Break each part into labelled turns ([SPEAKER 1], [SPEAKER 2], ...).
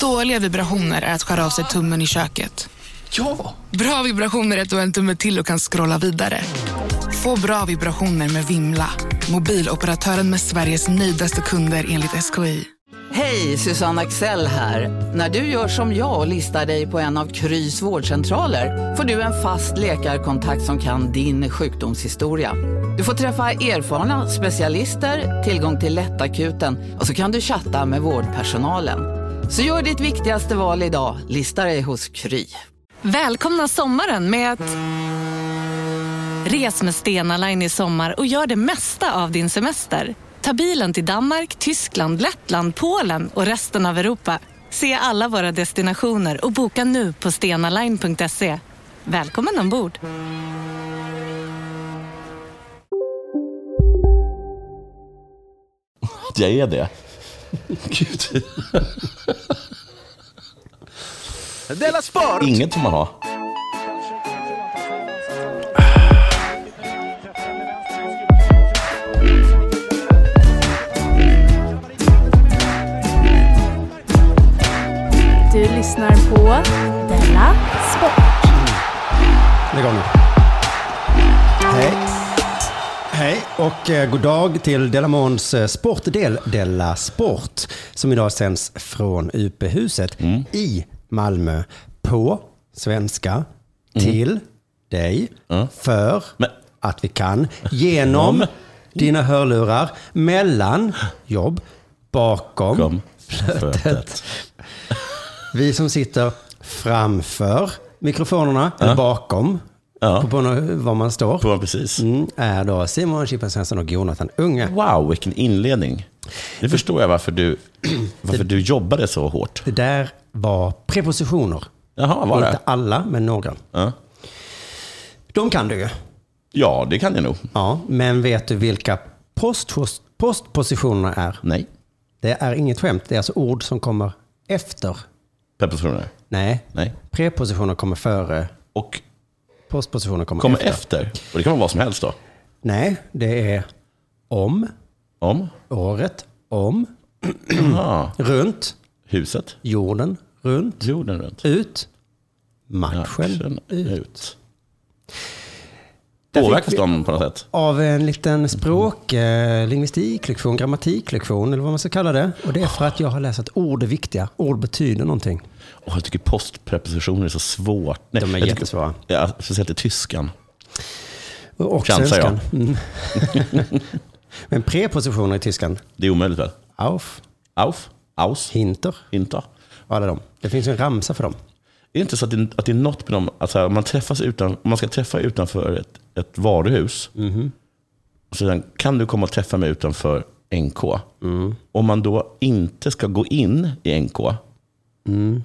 [SPEAKER 1] Dåliga vibrationer är att skära av sig tummen i köket.
[SPEAKER 2] Ja!
[SPEAKER 1] Bra vibrationer är att du har en tumme till och kan scrolla vidare. Få bra vibrationer med Vimla. Mobiloperatören med Sveriges nöjdaste kunder enligt SKI.
[SPEAKER 3] Hej, Susanne Axel här. När du gör som jag och listar dig på en av Krys vårdcentraler får du en fast läkarkontakt som kan din sjukdomshistoria. Du får träffa erfarna specialister, tillgång till lättakuten och så kan du chatta med vårdpersonalen. Så gör ditt viktigaste val idag, listar dig hos Kry.
[SPEAKER 4] Välkomna sommaren med att... Res med Stena Line i sommar och gör det mesta av din semester. Ta bilen till Danmark, Tyskland, Lettland, Polen och resten av Europa. Se alla våra destinationer och boka nu på stenaline.se. Välkommen ombord!
[SPEAKER 2] Jag är det. Gud.
[SPEAKER 5] Della Sport!
[SPEAKER 2] Inget får man ha.
[SPEAKER 6] Du lyssnar på Della Sport.
[SPEAKER 7] Lägg av nu. Hej. Och eh, god dag till Delamons eh, sportdel Della Sport som idag sänds från UP-huset i Malmö på svenska till dig för
[SPEAKER 2] Men-
[SPEAKER 7] att vi kan genom dina hörlurar mellan jobb bakom
[SPEAKER 2] Kom. Flötet.
[SPEAKER 7] Vi som sitter framför mikrofonerna, eller bakom,
[SPEAKER 2] Ja.
[SPEAKER 7] på, på var man står,
[SPEAKER 2] På precis.
[SPEAKER 7] mm, är då Simon Chippen Svensson och Jonathan Unge.
[SPEAKER 2] Wow, vilken inledning. Nu förstår jag varför du, varför du jobbade så hårt.
[SPEAKER 7] Det där var prepositioner.
[SPEAKER 2] Jaha, var
[SPEAKER 7] Inte
[SPEAKER 2] det?
[SPEAKER 7] alla, men några.
[SPEAKER 2] Ja.
[SPEAKER 7] De kan du ju.
[SPEAKER 2] ja, det kan jag nog.
[SPEAKER 7] Ja, men vet du vilka post, postpositionerna är?
[SPEAKER 2] Nej.
[SPEAKER 7] Det är inget skämt. Det är alltså ord som kommer efter.
[SPEAKER 2] Prepositioner?
[SPEAKER 7] Nej,
[SPEAKER 2] Nej.
[SPEAKER 7] prepositioner kommer före.
[SPEAKER 2] Och
[SPEAKER 7] Postpositioner kommer,
[SPEAKER 2] kommer
[SPEAKER 7] efter.
[SPEAKER 2] efter. Och det kan vara vad som helst då.
[SPEAKER 7] Nej, det är om,
[SPEAKER 2] Om?
[SPEAKER 7] året, om, runt,
[SPEAKER 2] Huset?
[SPEAKER 7] jorden, runt,
[SPEAKER 2] Jorden runt.
[SPEAKER 7] ut, matchen,
[SPEAKER 2] Matchen
[SPEAKER 7] ut.
[SPEAKER 2] Påverkas de på något sätt?
[SPEAKER 7] Av en liten språk, eh, lingvistiklektion, grammatiklektion eller vad man ska kalla det. Och det är för att jag har läst att ord är viktiga. Ord betyder någonting.
[SPEAKER 2] Åh, jag tycker postprepositioner är så svårt. Nej,
[SPEAKER 7] De är jättesvåra.
[SPEAKER 2] Ja, speciellt i tyskan.
[SPEAKER 7] Och och svenskan. Mm. Men prepositioner i tyskan,
[SPEAKER 2] Det är omöjligt väl?
[SPEAKER 7] auf,
[SPEAKER 2] Auf? Aus?
[SPEAKER 7] hinter,
[SPEAKER 2] Inte?
[SPEAKER 7] alla de. Det finns en ramsa för dem.
[SPEAKER 2] Är det inte så att det, att det är något med dem, alltså om man, träffas utan, man ska träffa utanför ett, ett varuhus, och sedan kan du komma och träffa mig utanför NK. Om man då inte ska gå in i NK,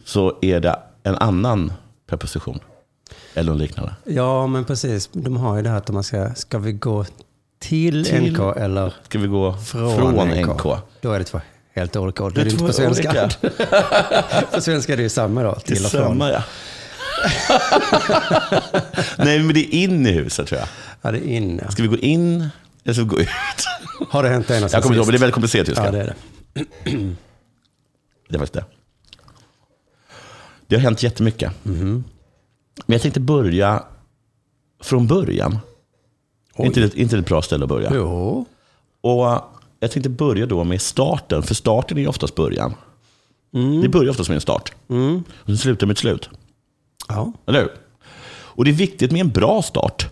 [SPEAKER 2] så är det en annan preposition. Eller något liknande.
[SPEAKER 7] Ja, men precis. De har ju det här att man ska, ska vi gå till,
[SPEAKER 2] Till-
[SPEAKER 7] NK eller
[SPEAKER 2] Ska vi gå
[SPEAKER 7] från,
[SPEAKER 2] från,
[SPEAKER 7] NK?
[SPEAKER 2] NK?
[SPEAKER 7] Då är det två helt olika ord.
[SPEAKER 2] Det är
[SPEAKER 7] Det är inte på svenska. på svenska är det ju samma då, till och från.
[SPEAKER 2] samma ja. Nej, men det är in i huset tror jag.
[SPEAKER 7] Ja, det är in. Ja.
[SPEAKER 2] Ska vi gå in eller ska vi gå ut?
[SPEAKER 7] Har det hänt en
[SPEAKER 2] Jag kommer inte ihåg, men det är väldigt komplicerat tyska.
[SPEAKER 7] Ja, det är det.
[SPEAKER 2] Det faktiskt det. Det har hänt jättemycket. Men jag tänkte börja från början. Inte det, inte det ett bra ställe att börja.
[SPEAKER 7] Jo.
[SPEAKER 2] Och jag tänkte börja då med starten, för starten är ju oftast början. Det börjar oftast med en start. Och sen slutar med ett slut.
[SPEAKER 7] Ja.
[SPEAKER 2] Eller hur? Och det är viktigt med en bra start.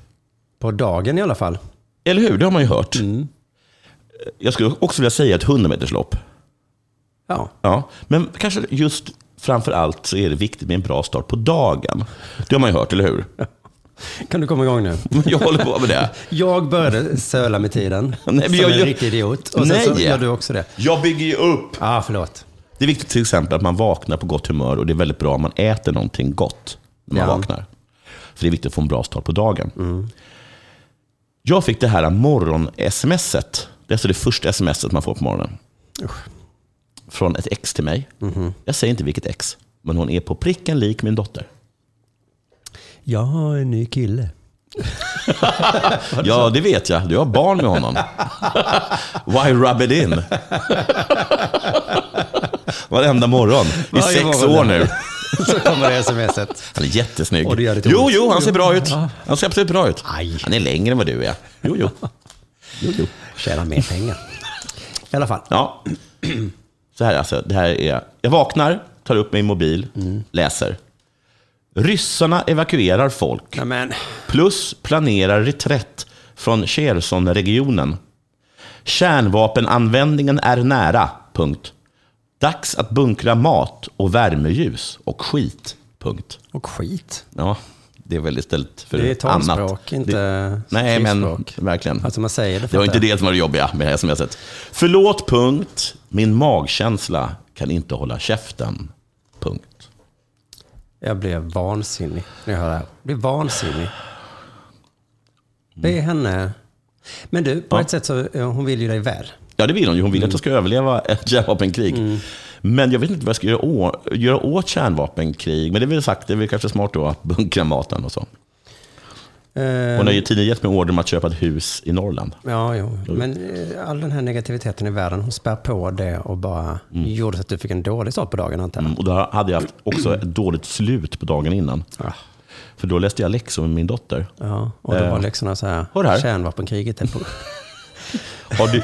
[SPEAKER 7] På dagen i alla fall.
[SPEAKER 2] Eller hur? Det har man ju hört. Jag skulle också vilja säga ett 100 meters lopp.
[SPEAKER 7] Ja.
[SPEAKER 2] Ja, men kanske just framför allt så är det viktigt med en bra start på dagen. Det har man ju hört, eller hur?
[SPEAKER 7] Kan du komma igång nu?
[SPEAKER 2] Jag håller på med det.
[SPEAKER 7] Jag började söla med tiden.
[SPEAKER 2] Nej, men
[SPEAKER 7] som
[SPEAKER 2] jag
[SPEAKER 7] en riktig idiot. Och sen så
[SPEAKER 2] Nej.
[SPEAKER 7] gör du också det.
[SPEAKER 2] Jag bygger ju upp.
[SPEAKER 7] Ah, förlåt.
[SPEAKER 2] Det är viktigt till exempel att man vaknar på gott humör och det är väldigt bra om man äter någonting gott när man
[SPEAKER 7] Ja.
[SPEAKER 2] vaknar. För det är viktigt att få en bra start på dagen. Jag fick det här morgon-smset. Det är alltså det första smset man får på morgonen. Från ett ex till mig. Jag säger inte vilket ex, men hon är på pricken lik min dotter.
[SPEAKER 7] Jag har en ny kille.
[SPEAKER 2] Ja, det vet jag. Du har barn med honom. Why rub it in? varenda morgon. I
[SPEAKER 7] Varje
[SPEAKER 2] sex
[SPEAKER 7] morgon.
[SPEAKER 2] år nu.
[SPEAKER 7] Så kommer det smset.
[SPEAKER 2] Han är jättesnygg.
[SPEAKER 7] Och det gör lite
[SPEAKER 2] jo, jo, han ser bra ut. Han ser absolut bra ut.
[SPEAKER 7] Aj.
[SPEAKER 2] Han är längre än vad du är. Jo, jo. jo, jo.
[SPEAKER 7] Tjäna mer pengar. I alla fall.
[SPEAKER 2] Ja. Så här alltså, det här är... Jag vaknar, tar upp min mobil,
[SPEAKER 7] Mm.
[SPEAKER 2] läser. Ryssarna evakuerar folk.
[SPEAKER 7] Nej, men,
[SPEAKER 2] Plus planerar reträtt från Cherson-regionen. Kärnvapenanvändningen är nära. Punkt. Dags att bunkra mat och värmeljus och skit. Punkt.
[SPEAKER 7] och skit.
[SPEAKER 2] Ja, det är väl istället för
[SPEAKER 7] Det är
[SPEAKER 2] annat.
[SPEAKER 7] talspråk, inte
[SPEAKER 2] det, Nej, men verkligen.
[SPEAKER 7] Alltså man säger det
[SPEAKER 2] det var inte det som var det jobbiga med det smset. Förlåt, punkt. Min magkänsla kan inte hålla käften. Punkt.
[SPEAKER 7] Jag blev vansinnig när jag hör det här. Jag blev vansinnig. Det är henne. Men du, på
[SPEAKER 2] Ja.
[SPEAKER 7] ett sätt så hon vill ju dig väl.
[SPEAKER 2] Ja, det vill hon ju. Hon vill att
[SPEAKER 7] Mm.
[SPEAKER 2] jag ska överleva ett kärnvapenkrig. Men jag vet inte vad jag ska göra, å, göra åt kärnvapenkrig. Men det är väl sagt, det är väl kanske smart då att bunkra maten och så.
[SPEAKER 7] Eh,
[SPEAKER 2] Hon har ju tidigare gett mig order om att köpa ett hus i Norrland.
[SPEAKER 7] Ja, jo. Men eh, all den här negativiteten i världen, hon spär på det och bara gjorde så att du fick en dålig start på dagen antar jag.
[SPEAKER 2] Mm, och då hade jag haft också ett dåligt slut på dagen innan.
[SPEAKER 7] Ah.
[SPEAKER 2] För då läste jag läxor med min dotter.
[SPEAKER 7] Ja, och då
[SPEAKER 2] Eh,
[SPEAKER 7] var läxorna så här,
[SPEAKER 2] här.
[SPEAKER 7] kärnvapenkriget är på...
[SPEAKER 2] Har du,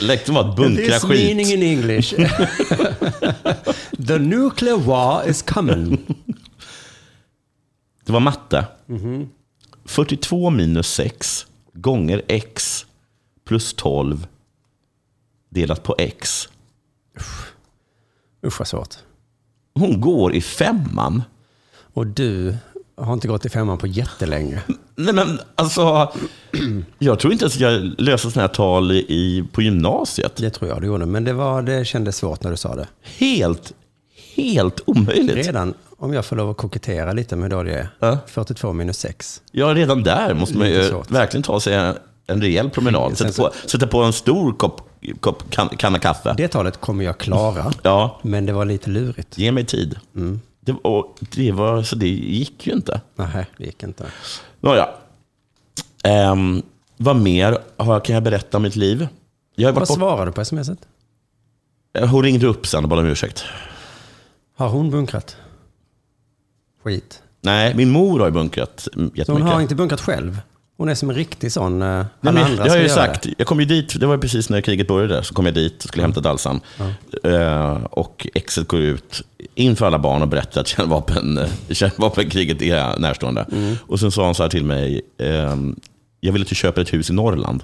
[SPEAKER 2] läxan var att bunkra
[SPEAKER 7] This meaning
[SPEAKER 2] skit.
[SPEAKER 7] in English. The nuclear war is coming.
[SPEAKER 2] Det var matte.
[SPEAKER 7] Mhm.
[SPEAKER 2] 42 minus 6 gånger x plus 12 delat på x.
[SPEAKER 7] Usch vad svårt.
[SPEAKER 2] Hon går i femman.
[SPEAKER 7] Och du har inte gått i femman på jättelänge.
[SPEAKER 2] Nej men alltså, jag tror inte ens jag löste sådana här tal i, på gymnasiet.
[SPEAKER 7] Det tror jag du gjorde, men det, var, det kändes svårt när du sa det.
[SPEAKER 2] Helt, helt omöjligt.
[SPEAKER 7] Redan, om jag får lov att kokettera lite med hur dålig jag är,
[SPEAKER 2] Ja.
[SPEAKER 7] 42 minus 6.
[SPEAKER 2] Ja, redan där måste man ju verkligen ta sig en, en rejäl promenad. Sätta på, sätta på en stor kopp, kopp kan, kanna kaffe.
[SPEAKER 7] Det talet kommer jag klara,
[SPEAKER 2] Ja,
[SPEAKER 7] men det var lite lurigt.
[SPEAKER 2] ge mig tid.
[SPEAKER 7] Mm.
[SPEAKER 2] Det, och det, var, så det gick ju inte.
[SPEAKER 7] Nej, det gick inte.
[SPEAKER 2] Nåja. Um, vad mer har, kan jag berätta om mitt liv? Jag har
[SPEAKER 7] Vad
[SPEAKER 2] bort,
[SPEAKER 7] svarade du på smset?
[SPEAKER 2] hon ringde upp sen och bad om ursäkt.
[SPEAKER 7] Har hon bunkrat? Skit.
[SPEAKER 2] Nej, min mor har ju bunkrat
[SPEAKER 7] Så hon
[SPEAKER 2] jättemycket.
[SPEAKER 7] har inte bunkrat själv? Hon är som en riktig sån, eh, alla
[SPEAKER 2] Nej, men,
[SPEAKER 7] andra
[SPEAKER 2] jag har ju sagt,
[SPEAKER 7] det.
[SPEAKER 2] jag kom ju dit, det var precis när kriget började, så kom jag dit och skulle hämta Dalsan. Eh, och exet går ut inför alla barn och berättar att kärnvapen, eh, kärnvapenkriget är närstående.
[SPEAKER 7] Mm.
[SPEAKER 2] Och sen sa han så här till mig, ehm, jag vill att du köper ett hus i Norrland.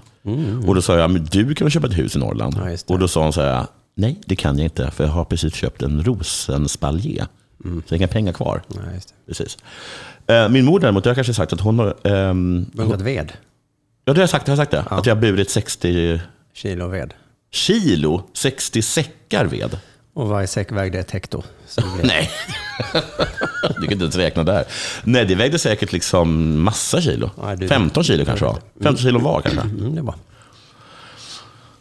[SPEAKER 2] Och då sa jag, men du kan väl köpa ett hus i Norrland?
[SPEAKER 7] Mm. Ja,
[SPEAKER 2] och då sa han så här, nej det kan jag inte, för jag har precis köpt en rosenspalje.
[SPEAKER 7] Mm.
[SPEAKER 2] Så jag har inga pengar kvar.
[SPEAKER 7] Det.
[SPEAKER 2] Precis. Eh, Min mor däremot, jag har kanske sagt att hon har... ehm,
[SPEAKER 7] Bunkrat ved.
[SPEAKER 2] Ja, det har jag sagt. Det har jag sagt det. Att jag har burit 60
[SPEAKER 7] Kilo ved.
[SPEAKER 2] kilo, 60 säckar ved.
[SPEAKER 7] Och varje säck vägde ett hekto. Det
[SPEAKER 2] Nej, du kan inte ens räkna där. Nej, det vägde säkert liksom massa kilo.
[SPEAKER 7] Nej, du-
[SPEAKER 2] 15 kilo kanske var. 15 kilo var kanske.
[SPEAKER 7] Mm, det var.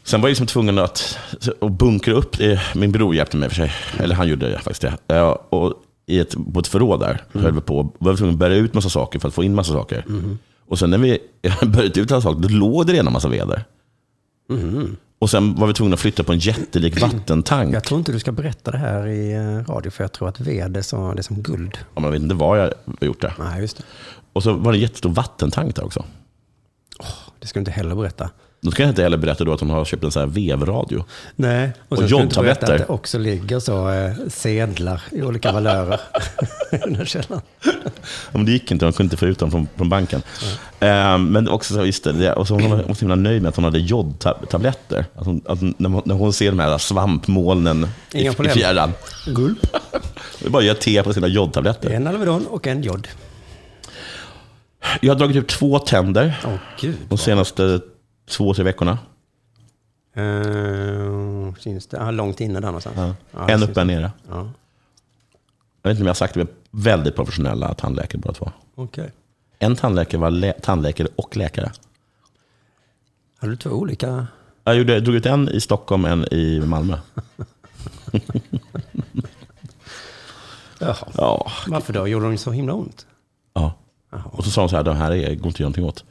[SPEAKER 2] Sen var jag liksom tvungen att, att bunkra upp. det. Min bror hjälpte mig för sig. Eller han gjorde faktiskt det. Ja, Och i ett, på ett förråd där höll vi på. var vi tvungna att bära ut massa saker för att få in massa saker. Och sen när vi började ut alla saker, då låg det redan massa ved där. Och sen var vi tvungna att flytta på en jättelik vattentank.
[SPEAKER 7] Jag tror inte du ska berätta det här i eh, radio, för jag tror att ved är, så, det är som guld.
[SPEAKER 2] Ja, man vet inte vad jag har gjort där.
[SPEAKER 7] Nej, just det.
[SPEAKER 2] Och så var det en jättestor vattentank där också.
[SPEAKER 7] Det ska du inte heller berätta.
[SPEAKER 2] Då ska jag inte heller berätta då att hon har köpt en sån här vevradio.
[SPEAKER 7] Nej. Och,
[SPEAKER 2] Och
[SPEAKER 7] så
[SPEAKER 2] jodtabletter.
[SPEAKER 7] att det också ligger så eh, sedlar i olika valörer i den här.
[SPEAKER 2] Ja, Men det gick inte, hon kunde inte få ut dem från, från banken. Eh, men också så, just det, och så hon var så himla nöjd med att hon hade jodtabletter. Att hon, att när, hon, när hon ser de här svampmolnen i, i fjärran.
[SPEAKER 7] Gulp.
[SPEAKER 2] Det är bara att göra te på sina jodtabletter.
[SPEAKER 7] En Alvedon och en jod.
[SPEAKER 2] Jag har dragit ut två tänder
[SPEAKER 7] Åh gud.
[SPEAKER 2] de senaste två, tre veckorna.
[SPEAKER 7] Uh, syns det? Ah, långt inne där någonstans. Ja,
[SPEAKER 2] en
[SPEAKER 7] syns
[SPEAKER 2] uppe, en nere.
[SPEAKER 7] Ja,
[SPEAKER 2] Jag vet inte om jag har sagt det, men väldigt professionella tandläkare båda två.
[SPEAKER 7] okej.
[SPEAKER 2] En tandläkare var lä- tandläkare och läkare.
[SPEAKER 7] Har du två olika?
[SPEAKER 2] Jag gjorde, drog ut en i Stockholm, en i Malmö.
[SPEAKER 7] Jaha.
[SPEAKER 2] Ja,
[SPEAKER 7] Varför då? Gjorde de så himla ont?
[SPEAKER 2] ja. Och så sa de så här, det här är, går inte att göra någonting åt.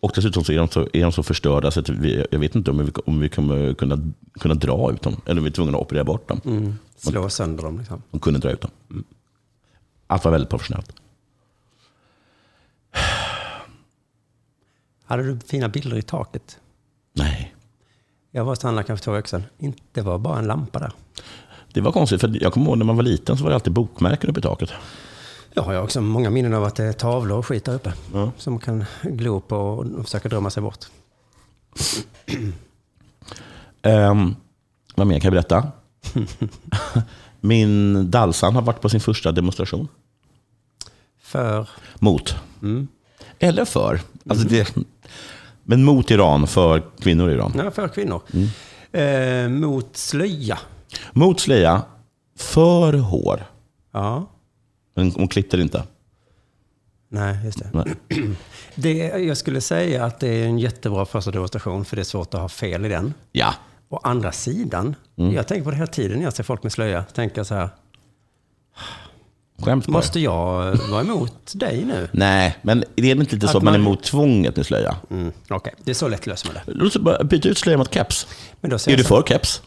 [SPEAKER 2] Och dessutom så är de så, är de så förstörda så att vi, jag vet inte om vi, om vi kommer kunna, kunna dra ut dem. Eller om vi är tvungna att operera bort dem.
[SPEAKER 7] Mm. Slå sönder dem liksom.
[SPEAKER 2] De kunde dra ut dem. Allt var väldigt professionellt.
[SPEAKER 7] Hade du fina bilder i taket?
[SPEAKER 2] Nej,
[SPEAKER 7] Jag var hos tandläkaren för två veckor sedan. Inte- Det var bara en lampa där.
[SPEAKER 2] det var konstigt. För jag kommer ihåg när man var liten så var det alltid bokmärken uppe i taket.
[SPEAKER 7] Jag har ju också många minnen av att det är tavlor och skit där uppe.
[SPEAKER 2] Ja.
[SPEAKER 7] Som man kan glo på och försöka drömma sig bort.
[SPEAKER 2] Um, vad mer kan jag berätta? Min Dalsan har varit på sin första demonstration.
[SPEAKER 7] För,
[SPEAKER 2] Mot. Eller för. Alltså det, men mot Iran, för kvinnor i Iran.
[SPEAKER 7] ja, för kvinnor. Eh, mot slöja.
[SPEAKER 2] Mot slöja, för hår.
[SPEAKER 7] Ja,
[SPEAKER 2] Hon klippte det inte.
[SPEAKER 7] nej, just det.
[SPEAKER 2] Nej.
[SPEAKER 7] det. Jag skulle säga att det är en jättebra första demonstration för det är svårt att ha fel i den.
[SPEAKER 2] Ja.
[SPEAKER 7] Å andra sidan, jag tänker på det hela tiden när jag ser folk med slöja. Tänker så här,
[SPEAKER 2] bara.
[SPEAKER 7] måste jag vara emot dig nu?
[SPEAKER 2] Nej, men det är inte lite så
[SPEAKER 7] Att
[SPEAKER 2] man är emot tvånget med slöja?
[SPEAKER 7] Mm, Okej, det är så lätt löser man det.
[SPEAKER 2] Låt oss bara byta ut slöja mot keps. Är du för keps?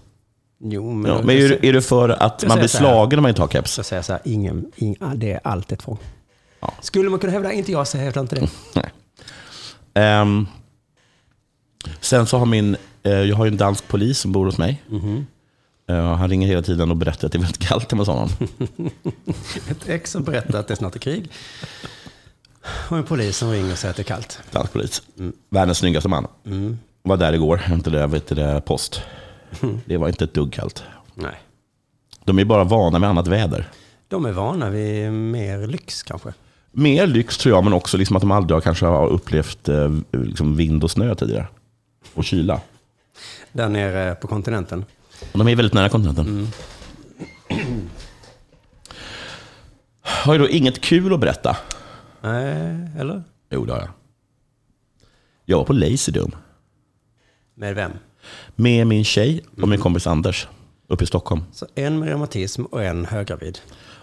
[SPEAKER 7] Jo, men,
[SPEAKER 2] Ja, men är, du- är du för att
[SPEAKER 7] Jag
[SPEAKER 2] man blir slagen när man inte har keps?
[SPEAKER 7] Så säger jag så här, ingen, ingen, det är allt ett tvång.
[SPEAKER 2] Ja.
[SPEAKER 7] Skulle man kunna hävda, inte jag så hävdar inte det.
[SPEAKER 2] Nej. Ehm, sen så har min, eh, jag har ju en dansk polis som bor hos mig. Eh, han ringer hela tiden och berättar att det är väldigt kallt hemma hos honom.
[SPEAKER 7] Ett ex som berättar att det snart är krig. Och en polis som ringer och säger att det är kallt.
[SPEAKER 2] Dansk polis. Världens snyggaste man. Var där igår, hämtade vet du, det, post. Det var inte ett dugg kallt.
[SPEAKER 7] Nej.
[SPEAKER 2] De är bara vana med annat väder.
[SPEAKER 7] De är vana vid mer lyx kanske.
[SPEAKER 2] Mer lyx tror jag, men också liksom att de aldrig har, kanske har upplevt eh, liksom vind och snö tidigare. Och kyla.
[SPEAKER 7] Där nere på kontinenten.
[SPEAKER 2] De är väldigt nära kontinenten. Har ju då inget kul att berätta.
[SPEAKER 7] Nej, eller?
[SPEAKER 2] Jo, det har jag. Jag var på Laserdome
[SPEAKER 7] Med vem?
[SPEAKER 2] Med min tjej och min kompis Anders uppe i Stockholm.
[SPEAKER 7] Så en med reumatism och en höggravid.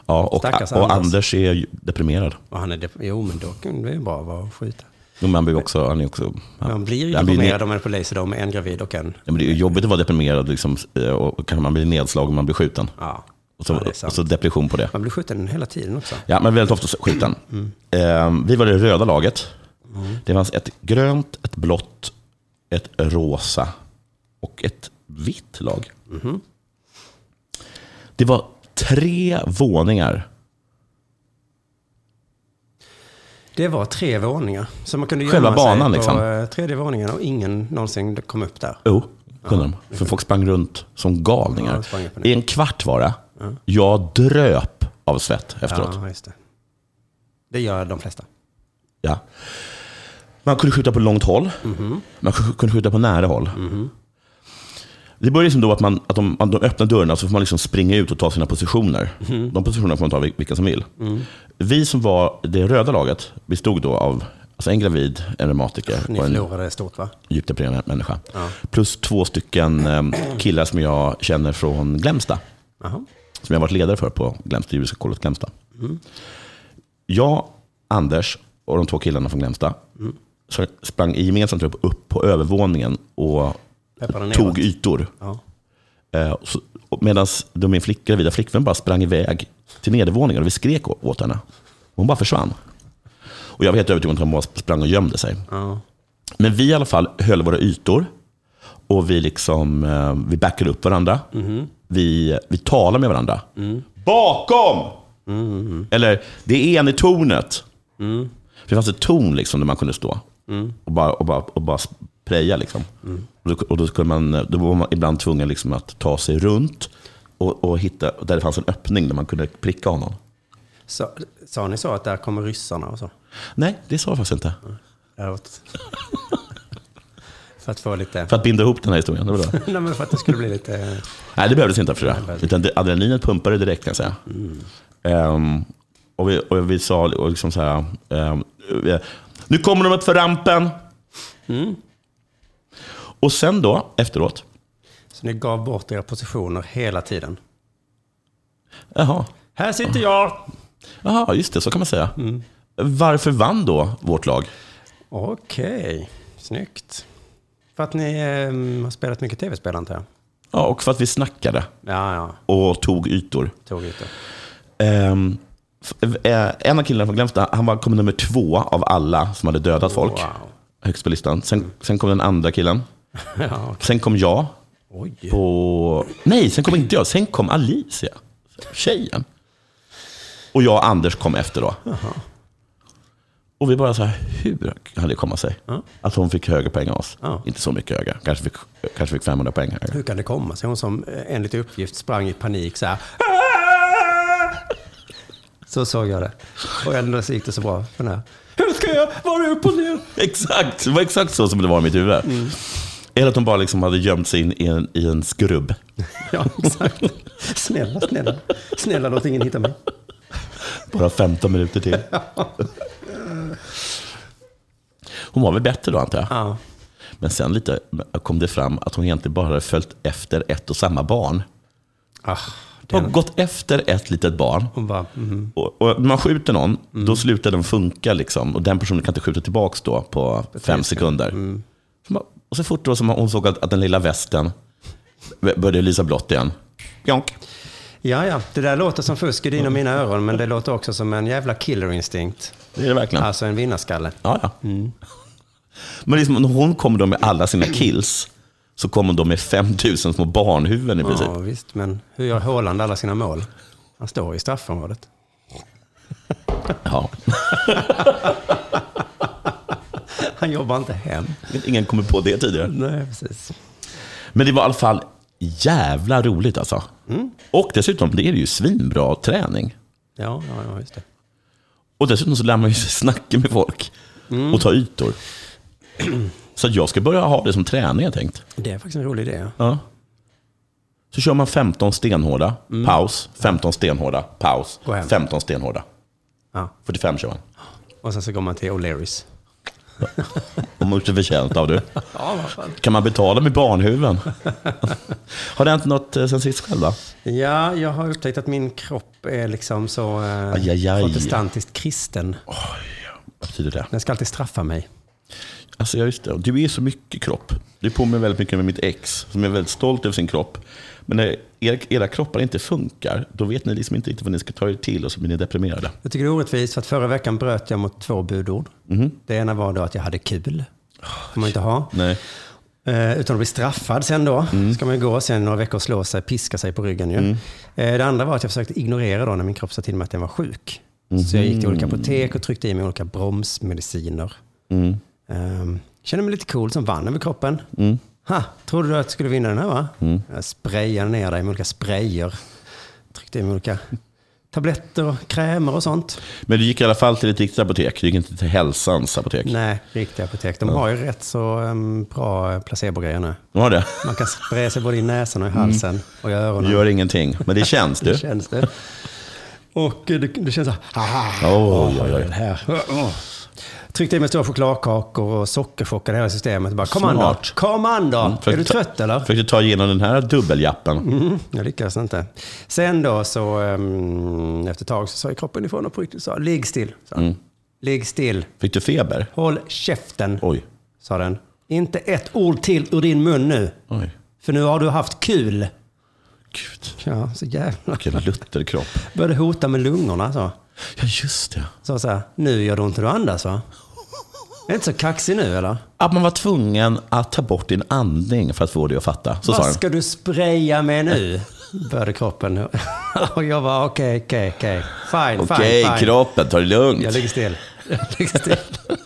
[SPEAKER 2] Ja, och,
[SPEAKER 7] Stackars
[SPEAKER 2] och
[SPEAKER 7] Anders.
[SPEAKER 2] Anders är ju deprimerad.
[SPEAKER 7] Och han är dep- jo, men då kan det ju bara vara att skjuta.
[SPEAKER 2] Men Man blir också, han är också... ja.
[SPEAKER 7] Man blir ju
[SPEAKER 2] Han blir
[SPEAKER 7] deprimerad om man är på Laserdome med en gravid och en...
[SPEAKER 2] Ja, men det är ju jobbigt att vara deprimerad liksom, eh, och kanske man blir nedslagen och man blir skjuten.
[SPEAKER 7] Ja,
[SPEAKER 2] Och så,
[SPEAKER 7] ja, det är
[SPEAKER 2] och så depression på det.
[SPEAKER 7] Man blir skjuten hela tiden också.
[SPEAKER 2] Ja, men väldigt ofta så skjuten. Eh, vi var det röda laget. Det fanns ett grönt, ett blått, ett rosa och ett vitt lag. Det var tre våningar.
[SPEAKER 7] Det var tre våningar. Så man kunde
[SPEAKER 2] Själva banan,
[SPEAKER 7] sig
[SPEAKER 2] liksom.
[SPEAKER 7] på eh, tredje våningen och ingen någonsin kom upp där.
[SPEAKER 2] Jo, kunde de. För folk sprang runt som
[SPEAKER 7] Ja,
[SPEAKER 2] galningar.
[SPEAKER 7] ner.
[SPEAKER 2] I en kvart var det. Jag dröp av svett efteråt.
[SPEAKER 7] Ja, just det. Det gör de flesta.
[SPEAKER 2] Ja. Man kunde skjuta på långt håll. Man kunde skjuta på nära håll. Det börjar liksom då att, man, att de, att de öppnar dörrarna så får man liksom springa ut och ta sina positioner. De positionerna får man ta vil- vilka som vill. Vi som var det röda laget bestod då av alltså en gravid, en reumatiker
[SPEAKER 7] Ni
[SPEAKER 2] och en
[SPEAKER 7] förlorade stort va?
[SPEAKER 2] djupt deprimerad människa. Plus två stycken eh, killar som jag känner från Glämsta.
[SPEAKER 7] Jaha.
[SPEAKER 2] Som jag varit ledare för på Glämsta, Judiska kollot Glämsta. Jag, Anders och de två killarna från Glämsta så sprang i gemensamt upp, upp på övervåningen och. Tog ytor.
[SPEAKER 7] Ja.
[SPEAKER 2] Eh, Medan min flick, gravida flickvän bara sprang iväg till nedervåningen och vi skrek åt henne. Hon bara försvann. Och jag var helt övertygad om att hon bara sprang och gömde sig.
[SPEAKER 7] Ja.
[SPEAKER 2] Men vi i alla fall höll våra ytor och vi, liksom, eh, vi backade upp varandra. Vi, vi talade med varandra. Bakom! Eller, det är en i tornet. För det fanns ett torn liksom, där man kunde stå och, bara, och, bara, och bara preja. Liksom. Och, då, och då, skulle man, då var man ibland tvungen liksom att ta sig runt och, och hitta där det fanns en öppning där man kunde pricka honom.
[SPEAKER 7] Så, sa ni så att där kommer ryssarna och så?
[SPEAKER 2] Nej, det sa jag faktiskt inte.
[SPEAKER 7] Däråt. för att få lite...
[SPEAKER 2] För att binda ihop den här historien. Det var bra.
[SPEAKER 7] Nej, men för att det skulle bli lite...
[SPEAKER 2] Nej, det behövdes inte för det. Utan det, adrenalinet pumpade direkt kan jag säga. Ehm, och, vi, och vi sa och liksom så här, eh, nu kommer de upp för rampen. Och sen då, efteråt,
[SPEAKER 7] Så ni gav bort era positioner hela tiden.
[SPEAKER 2] jaha,
[SPEAKER 7] Här sitter jag!
[SPEAKER 2] jaha, just det, så kan man säga. Varför vann då vårt lag?
[SPEAKER 7] Okej. Snyggt. För att ni eh, har spelat mycket tv-spel antar jag?
[SPEAKER 2] Ja, och för att vi snackade
[SPEAKER 7] Ja, ja.
[SPEAKER 2] och tog ytor.
[SPEAKER 7] Tog
[SPEAKER 2] f- eh, en av killarna från Glämsta, han var, kom nummer två av alla som hade dödat folk.
[SPEAKER 7] Wow.
[SPEAKER 2] Högst på listan. Sen, sen kom den andra killen.
[SPEAKER 7] Ja,
[SPEAKER 2] Sen kom jag.
[SPEAKER 7] oj.
[SPEAKER 2] På... Nej, sen kom inte jag. Sen kom Alicia, tjejen. Och jag och Anders kom efter då. Och vi bara så här, hur hade det komma sig? Att hon fick högre poäng än oss.
[SPEAKER 7] Ja.
[SPEAKER 2] Inte så mycket högre. Kanske fick, kanske fick 500 poäng högre.
[SPEAKER 7] Hur kan det komma sig? Hon som eh, enligt uppgift sprang i panik så här. Så såg jag det. Och ändå så gick det så bra för den här. Hur ska jag vara upp och ner?
[SPEAKER 2] Exakt, det var exakt så som det var i mitt huvud. Eller att de bara liksom hade gömt sig in i en, i en skrubb.
[SPEAKER 7] Ja, exakt. Snälla, snälla. Snälla, låt ingen hitta mig.
[SPEAKER 2] Bara 15 minuter till. Hon var väl bättre då antar jag.
[SPEAKER 7] Ja.
[SPEAKER 2] Men sen lite kom det fram att hon egentligen bara hade följt efter ett och samma barn.
[SPEAKER 7] Ah,
[SPEAKER 2] Hon har gått efter ett litet barn.
[SPEAKER 7] hon bara, mhm.
[SPEAKER 2] Och, och när man skjuter någon, då slutar den funka. Liksom, och den personen kan inte skjuta tillbaka då på fem sekunder. Bara- Och så fort då som hon såg att, att den lilla västen började lysa blått igen. Pjonk.
[SPEAKER 7] Ja, ja, det där låter som fusk i dina och mina öron, men det låter också som en jävla killer instinct.
[SPEAKER 2] Det är det verkligen.
[SPEAKER 7] Alltså en vinnarskalle.
[SPEAKER 2] Ja, ja. Men liksom, när hon kommer då med alla sina kills, så kommer de med 5000 små barnhuvuden i princip.
[SPEAKER 7] Ja, visst, men hur gör Haaland alla sina mål? Han står i straffområdet.
[SPEAKER 2] Ja.
[SPEAKER 7] Han jobbar inte hem.
[SPEAKER 2] Ingen kommer på det tidigare.
[SPEAKER 7] Nej, precis.
[SPEAKER 2] Men det var i alla fall jävla roligt alltså. Och dessutom, det är ju svinbra träning.
[SPEAKER 7] Ja, ja, ja, just det.
[SPEAKER 2] Och dessutom så lär man ju sig snacka med folk och ta ytor. Så jag ska börja ha det som träning, jag tänkt.
[SPEAKER 7] Det är faktiskt en rolig idé. ja.
[SPEAKER 2] Så kör man 15 stenhårda, paus, 15 stenhårda, paus,
[SPEAKER 7] Gå hem.
[SPEAKER 2] 15 stenhårda.
[SPEAKER 7] Ja.
[SPEAKER 2] 45 kör man.
[SPEAKER 7] Och sen så går man till O'Learys.
[SPEAKER 2] Om man gjort sig förtjänt av det.
[SPEAKER 7] Ja.
[SPEAKER 2] Kan man betala med barnhuven? Har det hänt något eh, sen sist själv då?
[SPEAKER 7] Ja, jag har upptäckt att min kropp är liksom så eh,
[SPEAKER 2] Aj, aj, aj.
[SPEAKER 7] protestantiskt kristen.
[SPEAKER 2] Vad betyder det?
[SPEAKER 7] Den ska alltid straffa mig.
[SPEAKER 2] Alltså, ja, just det. Du är så mycket kropp. Du påminner väldigt mycket med mitt ex, som är väldigt stolt över sin kropp. Men när er, era kroppar inte funkar, då vet ni liksom inte riktigt vad ni ska ta er till och så blir ni deprimerade.
[SPEAKER 7] Jag tycker det är orättvist för att förra veckan bröt jag mot två budord. Det ena var då att jag hade kul. får man inte ha.
[SPEAKER 2] Nej.
[SPEAKER 7] Eh, utan att bli straffad sen då. ska man gå sen några veckor och slå sig, piska sig på ryggen ju. Eh, det andra var att jag försökte ignorera då när min kropp sa till mig att den var sjuk. Så jag gick till olika apotek och tryckte i mig olika bromsmediciner. Eh, kände mig lite cool som vann över kroppen. Ha, trodde du att du skulle vinna den här va? Jag sprayade ner dig med olika sprayer. Tryckte i mig olika tabletter och krämer och sånt.
[SPEAKER 2] Men du gick i alla fall till ett riktigt apotek, du gick inte till hälsans apotek.
[SPEAKER 7] Nej, riktiga apotek. De har ju rätt så um, bra placebo-grejer nu.
[SPEAKER 2] Du har det?
[SPEAKER 7] Man kan spraya sig både i näsan och i halsen och i öronen.
[SPEAKER 2] Gör ingenting, men det känns du.
[SPEAKER 7] Det känns det. Och eh, det, det känns så här.
[SPEAKER 2] Oj, oj, oj.
[SPEAKER 7] Det här. Tryckte i mig stora chokladkakor och sockerchockade hela systemet. Bara, kom an då, kom an då. Är du trött eller?
[SPEAKER 2] Försökte ta igenom den här dubbeljappen.
[SPEAKER 7] Mm, jag lyckades inte. Sen då så um, efter ett tag så sa kroppen ifrån och på riktigt sa ligg still. Sa. den. Ligg still.
[SPEAKER 2] Fick du feber?
[SPEAKER 7] Håll käften,
[SPEAKER 2] Oj.
[SPEAKER 7] sa den. Inte ett ord till ur din mun nu.
[SPEAKER 2] Oj.
[SPEAKER 7] För nu har du haft kul.
[SPEAKER 2] Gud,
[SPEAKER 7] Ja, så jävla...
[SPEAKER 2] vilken lutterkropp.
[SPEAKER 7] Började hota med lungorna så.
[SPEAKER 2] Ja, just det.
[SPEAKER 7] Så så här, nu gör det ont när du andas va? Är inte så kaxig nu eller?
[SPEAKER 2] Att man var tvungen att ta bort din andning för att få dig att fatta. Så
[SPEAKER 7] Vad ska du spraya med nu? Började kroppen. Och jag var okej, okej, okej. Fine,
[SPEAKER 2] Okej,
[SPEAKER 7] fine, fine.
[SPEAKER 2] kroppen, ta det lugnt.
[SPEAKER 7] Jag ligger still. Jag ligger still.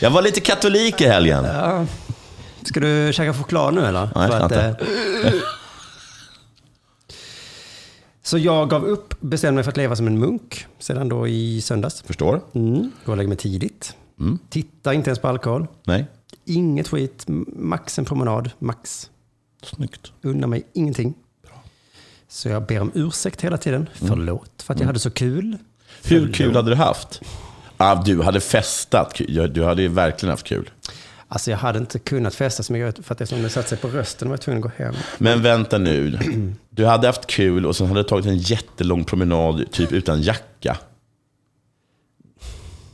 [SPEAKER 2] Jag var lite katolik i helgen.
[SPEAKER 7] Ja. Ska du käka choklad nu eller?
[SPEAKER 2] Nej,
[SPEAKER 7] För att,
[SPEAKER 2] ska
[SPEAKER 7] eh, Så jag gav upp, bestämde mig för att leva som en munk sedan då i söndags.
[SPEAKER 2] Förstår?
[SPEAKER 7] Mm. Gå och lägga mig tidigt. Titta inte ens på alkohol.
[SPEAKER 2] Nej?
[SPEAKER 7] Inget skit, max en promenad, max.
[SPEAKER 2] Snyggt.
[SPEAKER 7] Unna mig ingenting. Så jag ber om ursäkt hela tiden. Förlåt för att jag hade så kul.
[SPEAKER 2] Hur kul hade du haft? Ah, du hade festat. Du hade ju verkligen haft kul.
[SPEAKER 7] Alltså jag hade inte kunnat festa så mycket för att eftersom det satt sig på rösten var jag tvungen att gå hem.
[SPEAKER 2] Men vänta nu. Du hade haft kul och sen hade du tagit en jättelång promenad typ utan jacka.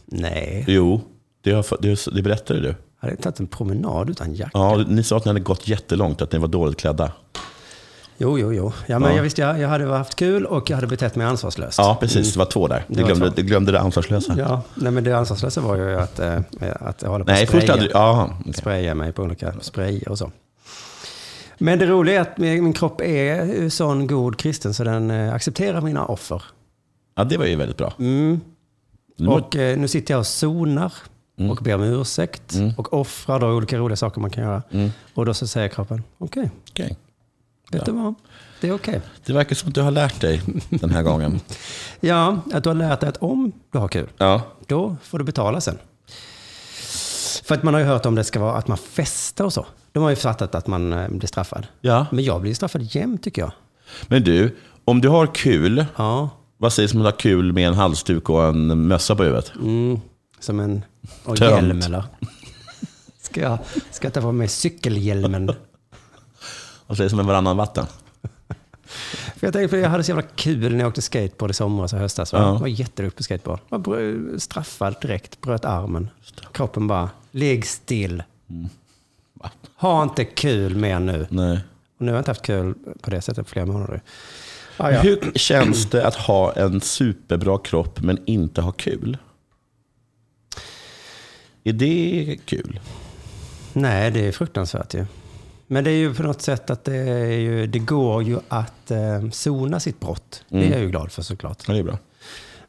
[SPEAKER 7] Nej.
[SPEAKER 2] Jo, det, har, det, det berättade du.
[SPEAKER 7] Jag hade tagit en promenad utan jacka.
[SPEAKER 2] Ja, ni sa att ni hade gått jättelångt, att ni var dåligt klädda.
[SPEAKER 7] Jo, jo, jo. Ja, men
[SPEAKER 2] Ja.
[SPEAKER 7] Jag visste, jag, jag hade haft kul och jag hade betett mig ansvarslöst.
[SPEAKER 2] Ja, precis. Det var två där.
[SPEAKER 7] Det
[SPEAKER 2] Du glömde, du glömde det ansvarslösa.
[SPEAKER 7] Ja, nej, men det ansvarslösa var ju att, eh, att håller på
[SPEAKER 2] Nej, först
[SPEAKER 7] spraya,
[SPEAKER 2] hade du... Ja, okej.
[SPEAKER 7] spraya mig på olika sprayer och så. Men det roliga är att min, kropp är sån god kristen så den eh, accepterar mina offer.
[SPEAKER 2] ja, det var ju väldigt bra.
[SPEAKER 7] Mm. Och eh, nu sitter jag och zonar
[SPEAKER 2] Mm.
[SPEAKER 7] och ber om ursäkt och offrar då olika roliga saker man kan göra.
[SPEAKER 2] Mm.
[SPEAKER 7] Och då så säger kroppen, okej,
[SPEAKER 2] Okej.
[SPEAKER 7] vet du vad? Det är okej.
[SPEAKER 2] Det verkar som att du har lärt dig den här gången.
[SPEAKER 7] Ja, att du har lärt dig att om du har kul,
[SPEAKER 2] Ja.
[SPEAKER 7] då får du betala sen. För att man har ju hört om det ska vara att man festar och så. De har ju fattat att man eh, blir straffad.
[SPEAKER 2] ja.
[SPEAKER 7] Men jag blir straffad jämt tycker jag.
[SPEAKER 2] Men du, om du har kul,
[SPEAKER 7] Ja,
[SPEAKER 2] vad sägs om att ha kul med en halsduk och en mössa på huvudet?
[SPEAKER 7] mm, som en och hjälm eller? Ska jag, ska jag ta på mig cykelhjälmen?
[SPEAKER 2] Vad sägs om en varannan vatten?
[SPEAKER 7] För jag tänkte, jag hade så jävla kul när jag åkte skateboard i somras och höstas. Va?
[SPEAKER 2] Ja.
[SPEAKER 7] Jag var jätteduktig på skateboard. Jag var straffad direkt, bröt armen. Kroppen bara, ligg still. Ha inte kul mer nu.
[SPEAKER 2] Nej.
[SPEAKER 7] Och nu har jag inte haft kul på det sättet på flera månader. Ah, ja.
[SPEAKER 2] Hur känns det att ha en superbra kropp men inte ha kul? Är det kul?
[SPEAKER 7] Nej, det är fruktansvärt ju. Men det är ju på något sätt att det, är ju, det går ju att eh, sona sitt brott. Det är jag ju glad för såklart.
[SPEAKER 2] Ja, det är bra.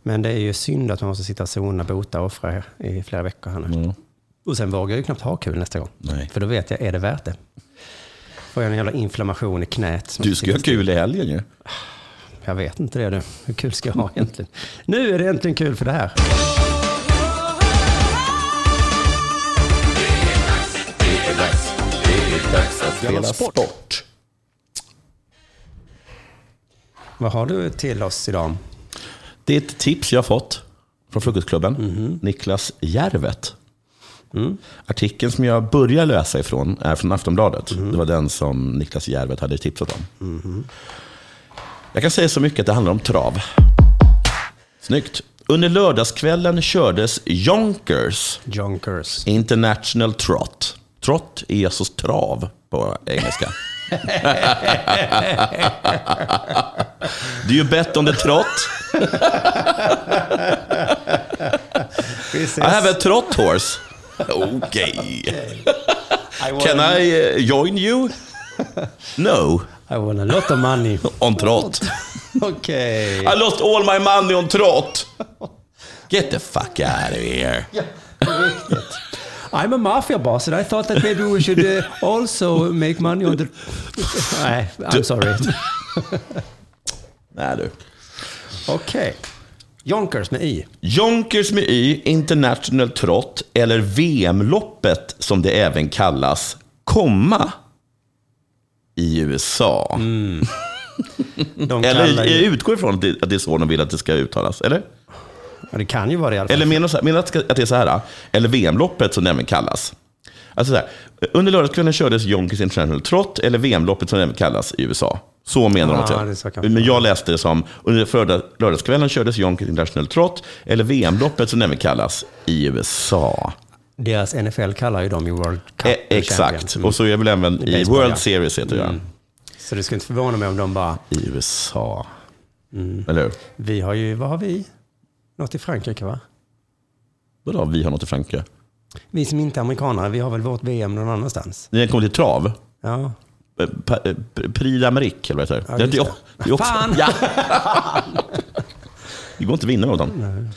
[SPEAKER 7] Men det är ju synd att man måste sitta och sona, bota och offra i flera veckor här nu.
[SPEAKER 2] Mm.
[SPEAKER 7] Och sen vågar jag ju knappt ha kul nästa gång.
[SPEAKER 2] Nej.
[SPEAKER 7] För då vet jag, är det värt det? Får jag en jävla inflammation i knät.
[SPEAKER 2] Du ska ju ha kul i helgen ju.
[SPEAKER 7] Jag vet inte det du. Hur kul ska jag ha egentligen? nu är det äntligen kul för det här.
[SPEAKER 2] Spela sport.
[SPEAKER 7] Vad har du till oss idag?
[SPEAKER 2] Det är ett tips jag har fått från Frukostklubben. Niklas Järvet. Artikeln som jag börjar läsa ifrån är från Aftonbladet. Det var den som Niklas Järvet hade tipsat om. Jag kan säga så mycket att det handlar om trav. Snyggt. Under lördagskvällen kördes Yonkers
[SPEAKER 7] Jonkers.
[SPEAKER 2] International Trot. Trot är alltså trav på engelska. Do you bet on the trot? I have a trot horse. Okay. Can I uh, join you? No,
[SPEAKER 7] I won a lot of money.
[SPEAKER 2] on trot.
[SPEAKER 7] Okej.
[SPEAKER 2] I lost all my money on trot. Get the fuck out of here.
[SPEAKER 7] I'm a mafia boss and I thought that maybe we should uh, also make money on the... Nej, I'm sorry.
[SPEAKER 2] Nej du.
[SPEAKER 7] Okej. Jonkers med i.
[SPEAKER 2] Jonkers med Y, International Trot, eller VM-loppet som det även kallas, komma i USA.
[SPEAKER 7] De
[SPEAKER 2] Eller jag utgår ifrån att det, att det är så de vill att det ska uttalas, eller?
[SPEAKER 7] Ja, det kan ju vara det i alla fall.
[SPEAKER 2] Eller menar du att det är så här, eller VM-loppet som det även kallas? Alltså så här, under lördagskvällen kördes Yonkers International Trot, eller VM-loppet som det även kallas i USA. Så menar
[SPEAKER 7] Ja,
[SPEAKER 2] de. att jag. Men jag läste det som, under förra lördagskvällen kördes Yonkers International Trot, eller VM-loppet som det även kallas i USA.
[SPEAKER 7] Deras NFL kallar ju dem ju World Cup
[SPEAKER 2] Eh, exakt,
[SPEAKER 7] Champion.
[SPEAKER 2] och så är väl även
[SPEAKER 7] I
[SPEAKER 2] i
[SPEAKER 7] baseball,
[SPEAKER 2] World
[SPEAKER 7] ja.
[SPEAKER 2] Series heter det.
[SPEAKER 7] Så det skulle inte förvåna mig om de bara,
[SPEAKER 2] I USA.
[SPEAKER 7] Mm.
[SPEAKER 2] Eller hur?
[SPEAKER 7] vi har ju, vad har vi? Något i Frankrike va?
[SPEAKER 2] Vadå, vi har något i Frankrike?
[SPEAKER 7] Vi som inte är amerikanare, vi har väl vårt VM någon annanstans?
[SPEAKER 2] Ni har kommit till trav?
[SPEAKER 7] Ja.
[SPEAKER 2] Eh, eh, Prix d'Amérique, eller vad heter
[SPEAKER 7] Ja,
[SPEAKER 2] det? det, är-
[SPEAKER 7] det.
[SPEAKER 2] det också,
[SPEAKER 7] Fan!
[SPEAKER 2] Ja. det går inte att vinna mot dem.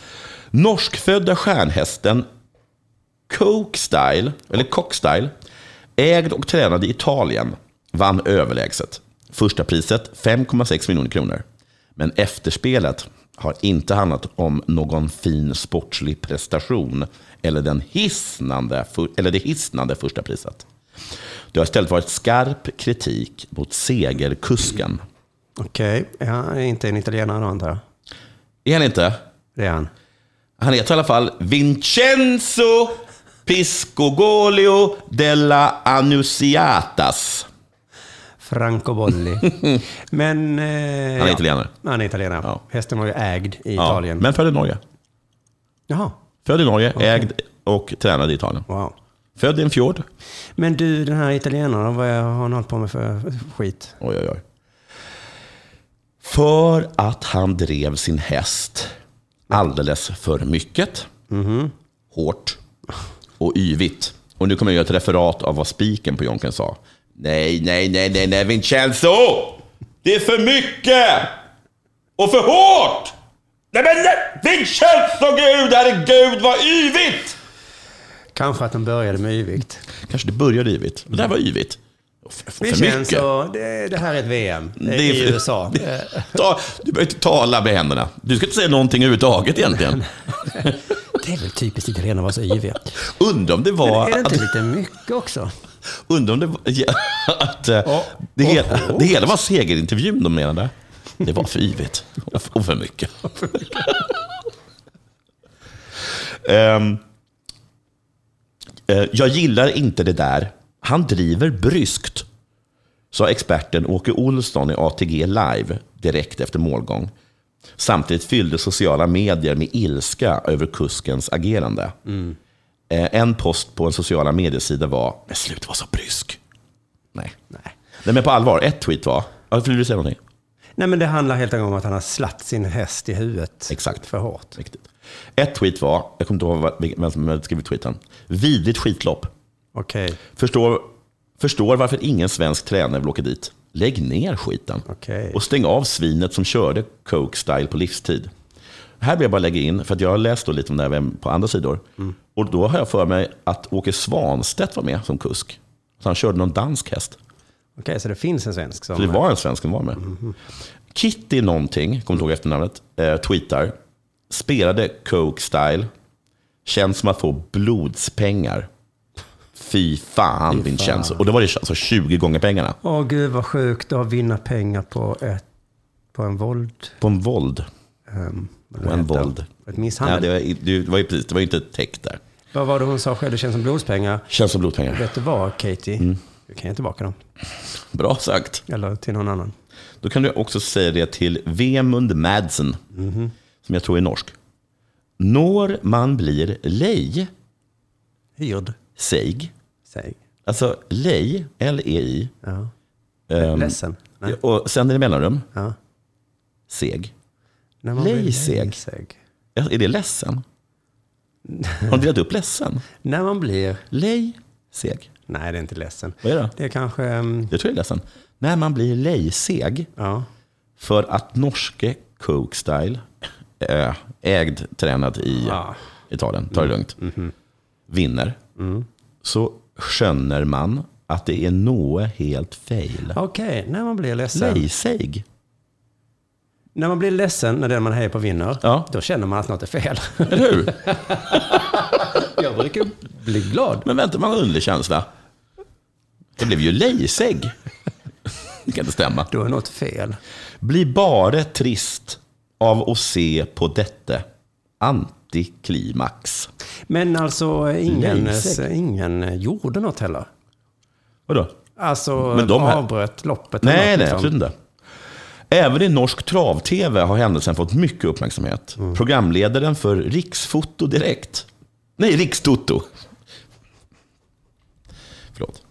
[SPEAKER 2] Norskfödda stjärnhästen Coke Style, eller Cock Style, ägd och tränad i Italien, vann överlägset. Första priset 5,6 miljoner kronor. Men efterspelet har inte handlat om någon fin sportslig prestation eller, den hisnande, eller det hisnande första priset. Det har istället varit skarp kritik mot segerkusken.
[SPEAKER 7] Okej, ja, han är inte en italienare antar jag.
[SPEAKER 2] Är han inte?
[SPEAKER 7] Det är han.
[SPEAKER 2] Han heter i alla fall Vincenzo Piscogolio della Annunciatas.
[SPEAKER 7] Franco Bolli. Men... Eh,
[SPEAKER 2] Han är italienare.
[SPEAKER 7] Han är italienare.
[SPEAKER 2] Ja.
[SPEAKER 7] Hästen var ju ägd i
[SPEAKER 2] Ja,
[SPEAKER 7] Italien.
[SPEAKER 2] men född i Norge.
[SPEAKER 7] Jaha,
[SPEAKER 2] Född i Norge, ägd och tränad i Italien.
[SPEAKER 7] wow.
[SPEAKER 2] Född i en fjord.
[SPEAKER 7] Men du, den här italienaren, vad har han hållit på med för skit?
[SPEAKER 2] Oj, oj, oj. För att han drev sin häst alldeles för mycket, hårt och yvigt. Och nu kommer jag göra ett referat av vad spiken på Jonken sa. Nej, nej, nej, nej, nej, Vincenzo! Det är för mycket! Och för hårt! Nej, men nej! Vincenzo, gud, herregud, vad yvigt!
[SPEAKER 7] Kanske att de började med yvikt.
[SPEAKER 2] Kanske det började yvigt. Det där var yvigt. För, för
[SPEAKER 7] Det
[SPEAKER 2] mycket.
[SPEAKER 7] så, det, det här är ett VM det är i USA.
[SPEAKER 2] det- Ta, du behöver inte tala med händerna. Du ska inte säga någonting överhuvudtaget egentligen.
[SPEAKER 7] Det är väl typiskt italienare att vara så yviga.
[SPEAKER 2] Undrar om det var...
[SPEAKER 7] Är det inte lite mycket också?
[SPEAKER 2] Undrar om det var... ja, Att, eh,
[SPEAKER 7] Ja.
[SPEAKER 2] det, hela,
[SPEAKER 7] Oh.
[SPEAKER 2] det hela var segerintervjun de menade. Det var för yvigt. Och Och för mycket. Ehm, eh, jag gillar inte det där. Han driver bryskt, sa experten Åke Olsson i ATG Live direkt efter målgång. Samtidigt fyllde sociala medier med ilska över kuskens agerande. Eh, En post på en sociala mediesida var “Men sluta vara så brysk”. Nej. Nej. Nej, men på allvar, ett tweet var... Ja, vill du säga någonting?
[SPEAKER 7] Nej, men det handlar helt enkelt om att han har slatt sin häst i huvudet
[SPEAKER 2] Exakt.
[SPEAKER 7] för hårt.
[SPEAKER 2] Riktigt. Ett tweet var, jag kommer inte ihåg vem som hade skrivit tweeten. Vidrigt skitlopp.
[SPEAKER 7] Okej,
[SPEAKER 2] Förstår, förstår varför ingen svensk tränare vill åka dit. Lägg ner skiten.
[SPEAKER 7] Okej.
[SPEAKER 2] Och stäng av svinet som körde Coke Style på livstid. Här vill jag bara lägga in, för att jag har läst lite om det här på andra sidor. Och då har jag för mig att Åke Svanstedt var med som kusk. Så han körde någon dansk häst.
[SPEAKER 7] Okej, så det finns en svensk som...
[SPEAKER 2] Så det var en svensk som var med. Kitty någonting, kommer inte ihåg efternamnet, eh, tweetar. Spelade Coke Style. Känns som att få blodspengar. Fy fan Vincenzo. Och då var det alltså 20 gånger pengarna.
[SPEAKER 7] Åh gud vad sjukt att vinna pengar på, ett, på en våld...
[SPEAKER 2] På en våld.
[SPEAKER 7] Um,
[SPEAKER 2] På en våld.
[SPEAKER 7] Ett misshandel.
[SPEAKER 2] det, var, det, var ju precis, det var ju inte täckt där.
[SPEAKER 7] Vad var det hon sa själv? Det känns som blodspengar.
[SPEAKER 2] Känns som blodpengar.
[SPEAKER 7] Vet du vad, Katie?
[SPEAKER 2] Mm.
[SPEAKER 7] Du kan ge tillbaka dem.
[SPEAKER 2] Bra sagt.
[SPEAKER 7] Eller till någon annan.
[SPEAKER 2] Då kan du också säga det till Vemund Madsen, som jag tror är norsk. Når man blir lej,
[SPEAKER 7] Hyrd.
[SPEAKER 2] säg.
[SPEAKER 7] Säg.
[SPEAKER 2] Alltså lej, L-E-I.
[SPEAKER 7] Ja.
[SPEAKER 2] ehm,
[SPEAKER 7] Ledsen. Nej.
[SPEAKER 2] Och sen är det mellanrum,
[SPEAKER 7] Ja.
[SPEAKER 2] seg.
[SPEAKER 7] När man blir
[SPEAKER 2] Lejseg.
[SPEAKER 7] lejseg.
[SPEAKER 2] Är det ledsen? Har du delat upp ledsen?
[SPEAKER 7] När man blir...
[SPEAKER 2] Lej, seg.
[SPEAKER 7] Nej, det är inte ledsen.
[SPEAKER 2] Vad är det?
[SPEAKER 7] Det är kanske... ehm,
[SPEAKER 2] Jag tror det är ledsen. När man blir lejseg
[SPEAKER 7] ja.
[SPEAKER 2] för att norske Coke Style, äh, ägd, tränad i
[SPEAKER 7] Ja.
[SPEAKER 2] Italien, ta det lugnt, vinner, så skönner man att det är något helt fel.
[SPEAKER 7] Okej, när man blir ledsen.
[SPEAKER 2] Lejseg.
[SPEAKER 7] När man blir ledsen när den man hejar på vinner,
[SPEAKER 2] Ja.
[SPEAKER 7] då känner man att något är fel.
[SPEAKER 2] Eller hur?
[SPEAKER 7] Jag brukar bli glad.
[SPEAKER 2] Men vänta, man har en underlig känsla. Det blev ju lejseg. Det kan inte stämma.
[SPEAKER 7] Då är något fel.
[SPEAKER 2] Blir bara trist av att se på detta antiklimax.
[SPEAKER 7] Men alltså, ingen, ingen gjorde något heller.
[SPEAKER 2] Vadå?
[SPEAKER 7] Alltså,
[SPEAKER 2] Men de här-
[SPEAKER 7] avbröt loppet.
[SPEAKER 2] Nej, nej,
[SPEAKER 7] liksom.
[SPEAKER 2] absolut inte. Även i norsk trav-tv har händelsen fått mycket uppmärksamhet. Programledaren för Riksfoto Direkt. Nej, Rikstoto. Förlåt.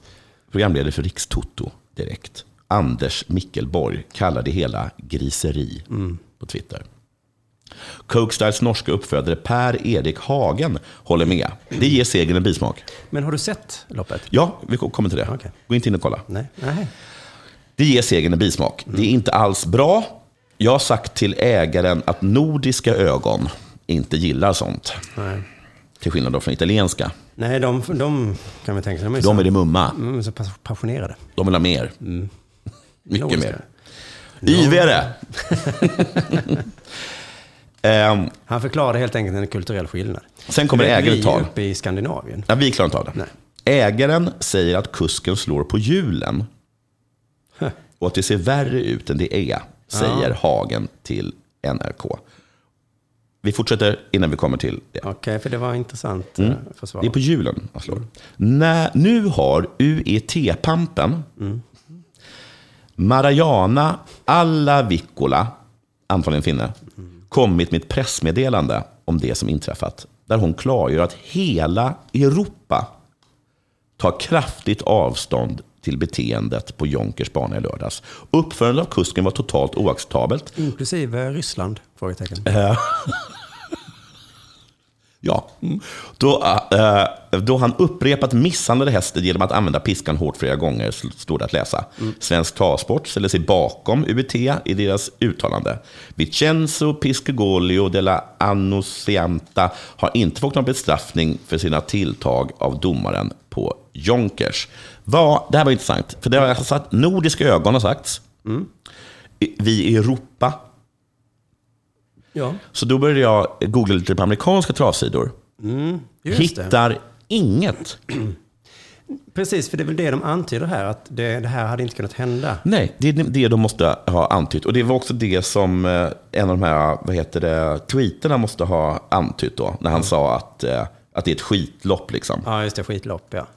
[SPEAKER 2] Programledare för Rikstoto Direkt. Anders Mickelborg kallar det hela griseri på Twitter. Coke Styles norska uppfödare Per-Erik Hagen håller med. Det ger segern en bismak.
[SPEAKER 7] Men har du sett loppet?
[SPEAKER 2] Ja, vi kommer till det.
[SPEAKER 7] Okej.
[SPEAKER 2] Gå inte in och kolla.
[SPEAKER 7] Nej. nej.
[SPEAKER 2] Det ger segern en bismak. Det är inte alls bra. Jag har sagt till ägaren att nordiska ögon inte gillar sånt.
[SPEAKER 7] nej.
[SPEAKER 2] Till skillnad då från italienska.
[SPEAKER 7] Nej, de, de kan vi tänka sig. De är
[SPEAKER 2] De
[SPEAKER 7] så,
[SPEAKER 2] är det mumma.
[SPEAKER 7] mm, så pass- passionerade.
[SPEAKER 2] De vill ha mer. Mycket
[SPEAKER 7] Nordiska.
[SPEAKER 2] mer. Yvigare. Ehm,
[SPEAKER 7] Han förklarade helt enkelt en kulturell skillnad.
[SPEAKER 2] sen kommer ägaren
[SPEAKER 7] vi
[SPEAKER 2] tal.
[SPEAKER 7] är uppe i Skandinavien.
[SPEAKER 2] Ja, vi klarar inte av det.
[SPEAKER 7] Nej.
[SPEAKER 2] Ägaren säger att kusken slår på hjulen. Och att det ser värre ut än det är, säger Hagen till NRK. Vi fortsätter innan vi kommer till det.
[SPEAKER 7] Okej, för det var intressant mm. försvar.
[SPEAKER 2] Det är på julen han slår. Nä, nu har UET-pampen, Marajana Allavickola, antagligen finne, kommit med ett pressmeddelande om det som inträffat. Där hon klargör att hela Europa tar kraftigt avstånd till beteendet på Jonkers bana i lördags. Uppförandet av kusken var totalt oacceptabelt.
[SPEAKER 7] Inklusive Ryssland? Frågetecken.
[SPEAKER 2] Ja. Då, eh, då han upprepat misshandlade hästen genom att använda piskan hårt flera gånger, står det att läsa. Svensk travsport ställer sig bakom UBT i deras uttalande. Vincenzo Piscogolio de la Annocianta har inte fått någon bestraffning för sina tilltag av domaren på Jonkers. Vad, det här var intressant, för det har jag sagt, nordiska ögon har sagts. I- Vi i Europa
[SPEAKER 7] Ja,
[SPEAKER 2] så då började jag googla lite på amerikanska travsidor.
[SPEAKER 7] det.
[SPEAKER 2] Hittar inget.
[SPEAKER 7] Precis, för det är väl det de antyder här, att det, det här hade inte kunnat hända.
[SPEAKER 2] Nej, det är det de måste ha antytt. Och det var också det som eh, en av de här vad heter det, tweeterna måste ha antytt då. När han sa att, eh, att det är ett skitlopp. Liksom.
[SPEAKER 7] Ja, just det, skitlopp, ja.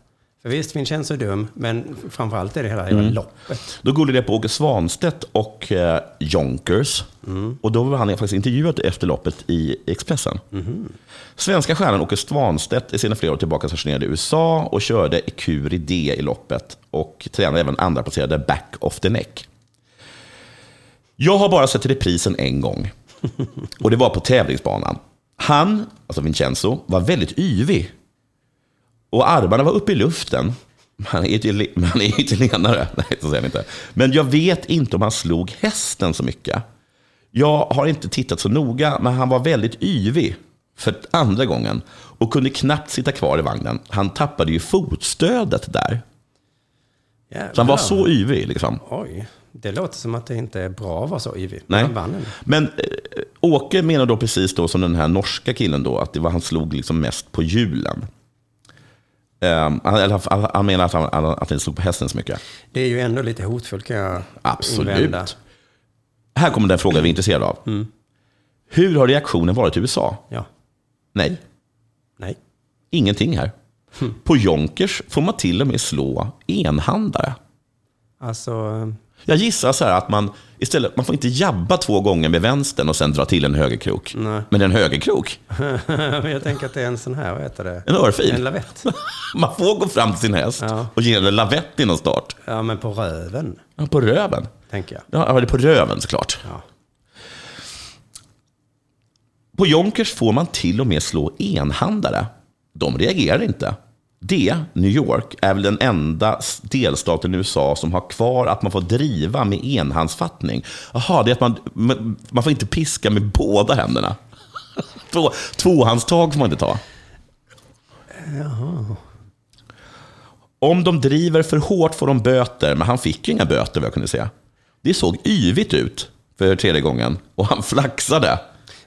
[SPEAKER 7] För visst, Vincenzo är dum, men framförallt är det hela,
[SPEAKER 2] Mm.
[SPEAKER 7] loppet.
[SPEAKER 2] Då googlade jag på Åke Svanstedt och eh, Jonkers. Och då var han faktiskt intervjuad efter loppet i Expressen. Svenska stjärnan Åke Svanstedt är sedan flera år tillbaka stationerad i USA och körde Ecuri D i loppet och tränade även andra placerade back of the neck. Jag har bara sett reprisen en gång. Och det var på tävlingsbanan. Han, alltså Vincenzo, var väldigt yvig. Och armarna var uppe i luften. Han är, itali- men han är italienare. Nej, så säger han inte. Men jag vet inte om han slog hästen så mycket. Jag har inte tittat så noga, men han var väldigt yvig för andra gången och kunde knappt sitta kvar i vagnen. Han tappade ju fotstödet där. Så han var så yvig. Liksom.
[SPEAKER 7] Oj, det låter som att det inte är bra att vara så yvig.
[SPEAKER 2] Nej. Men eh, Åke menar då precis då som den här norska killen då, att det var, han slog liksom mest på hjulen. Um, han, han, han menar att han, att han slog på hästen så mycket.
[SPEAKER 7] Det är ju ändå lite hotfullt kan jag
[SPEAKER 2] Absolut.
[SPEAKER 7] invända.
[SPEAKER 2] Här kommer den fråga vi är intresserade av. Hur har reaktionen varit i USA?
[SPEAKER 7] Ja,
[SPEAKER 2] Nej,
[SPEAKER 7] nej.
[SPEAKER 2] ingenting här. På Jonkers får man till och med slå enhandare.
[SPEAKER 7] Alltså,
[SPEAKER 2] Jag gissar så här att man istället, man får inte jabba två gånger med vänstern och sen dra till en högerkrok.
[SPEAKER 7] Nej.
[SPEAKER 2] Men en högerkrok,
[SPEAKER 7] jag tänker att det är en sån här, vad heter det?
[SPEAKER 2] en örfil.
[SPEAKER 7] En lavett.
[SPEAKER 2] Man får gå fram till sin häst
[SPEAKER 7] Ja.
[SPEAKER 2] och ge den en lavett innan start.
[SPEAKER 7] Ja, men på röven,
[SPEAKER 2] Ja, på röven.
[SPEAKER 7] tänker jag.
[SPEAKER 2] Ja, det är på röven såklart.
[SPEAKER 7] Ja.
[SPEAKER 2] På Jonkers får man till och med slå enhandare. De reagerar inte. Det, New York, är väl den enda delstaten i USA som har kvar att man får driva med enhandsfattning. Jaha, det är att man, man får inte piska med båda händerna. Två, tvåhandstag får man inte ta. Om de driver för hårt får de böter, men han fick ju inga böter vad jag kunde se. Det såg yvigt ut för tredje gången och han flaxade.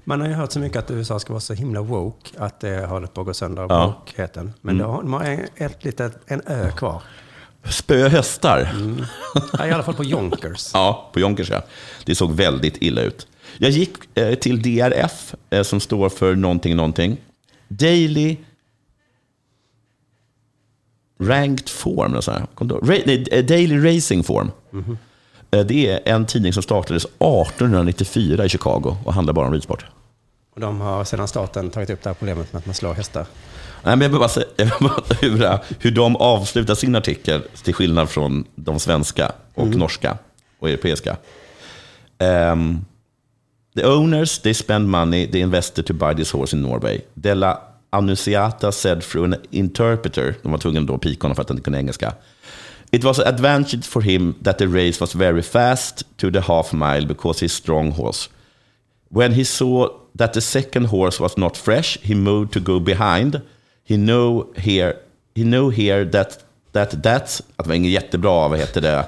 [SPEAKER 7] Man har ju hört så mycket att USA ska vara så himla woke att det håller på att gå sönder av
[SPEAKER 2] Ja. Mm.
[SPEAKER 7] wokheten. Men då har man en, ett litet, en ö kvar.
[SPEAKER 2] Spö hästar.
[SPEAKER 7] Ja, I alla fall på Jonkers.
[SPEAKER 2] Ja, på Jonkers ja. Det såg väldigt illa ut. Jag gick eh, till DRF, eh, som står för någonting, någonting. Daily Ranked Form. Eller så här. Ra- nej, eh, Daily Racing Form. Eh, Det är en tidning som startades 1894 i Chicago och handlar bara om ridsport.
[SPEAKER 7] Och de har sedan starten tagit upp det här problemet med att man slår hästar.
[SPEAKER 2] Nej, men jag vill bara säga jag vill bara hur, hur de avslutar sin artikel, till skillnad från de svenska och norska och europeiska. Ehm, the owners, they spend money, they invested to buy this horse in Norway. Della Annunciata said through an interpreter, de var tvungna då att pika honom för att han inte kunde engelska. It was an advantage for him that the race was very fast to the half mile because he's strong horse. When he saw that the second horse was not fresh, he moved to go behind. He know here, he know here that, that that's, att det var ingen jättebra, vad heter det,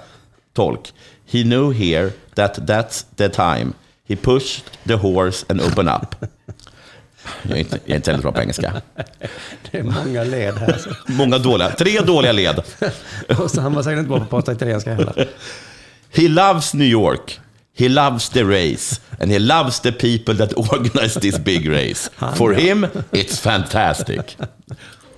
[SPEAKER 2] tolk. He knew here that that's the time. He pushed the horse and opened up. Jag är inte, jag är inte heller bra på engelska.
[SPEAKER 7] Det är många led här. Så.
[SPEAKER 2] Många dåliga, tre dåliga led.
[SPEAKER 7] Och så han var säkert inte bra på att prata italienska heller.
[SPEAKER 2] He loves New York. He loves the race. And he loves the people that organize this big race. For him, it's fantastic.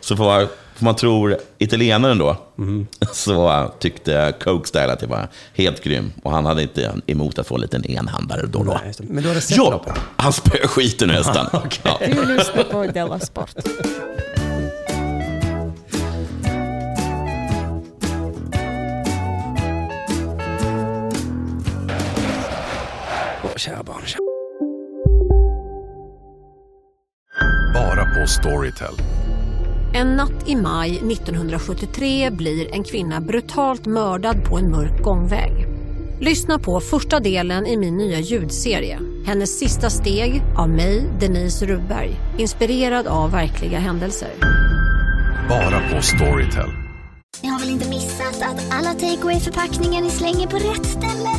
[SPEAKER 2] Så får man, får man tro italienaren då, så tyckte Coke Style att det var helt grym. Och han hade inte emot att få en liten enhandare då då.
[SPEAKER 7] Nej. Men du hade sett
[SPEAKER 2] Ja,
[SPEAKER 7] loppet?
[SPEAKER 2] han spöade skiten ur hästen. ja.
[SPEAKER 6] Du lyssnar på Della Sport.
[SPEAKER 7] Kära barn. Kära.
[SPEAKER 8] Bara på Storytel.
[SPEAKER 9] En natt i maj 1973 blir en kvinna brutalt mördad på en mörk gångväg. Lyssna på första delen i min nya ljudserie. Hennes sista steg av mig, Denise Rubberg. Inspirerad av verkliga händelser.
[SPEAKER 8] Bara på Storytel.
[SPEAKER 10] Ni har väl inte missat att alla takeaway förpackningar ni slänger på rätt ställe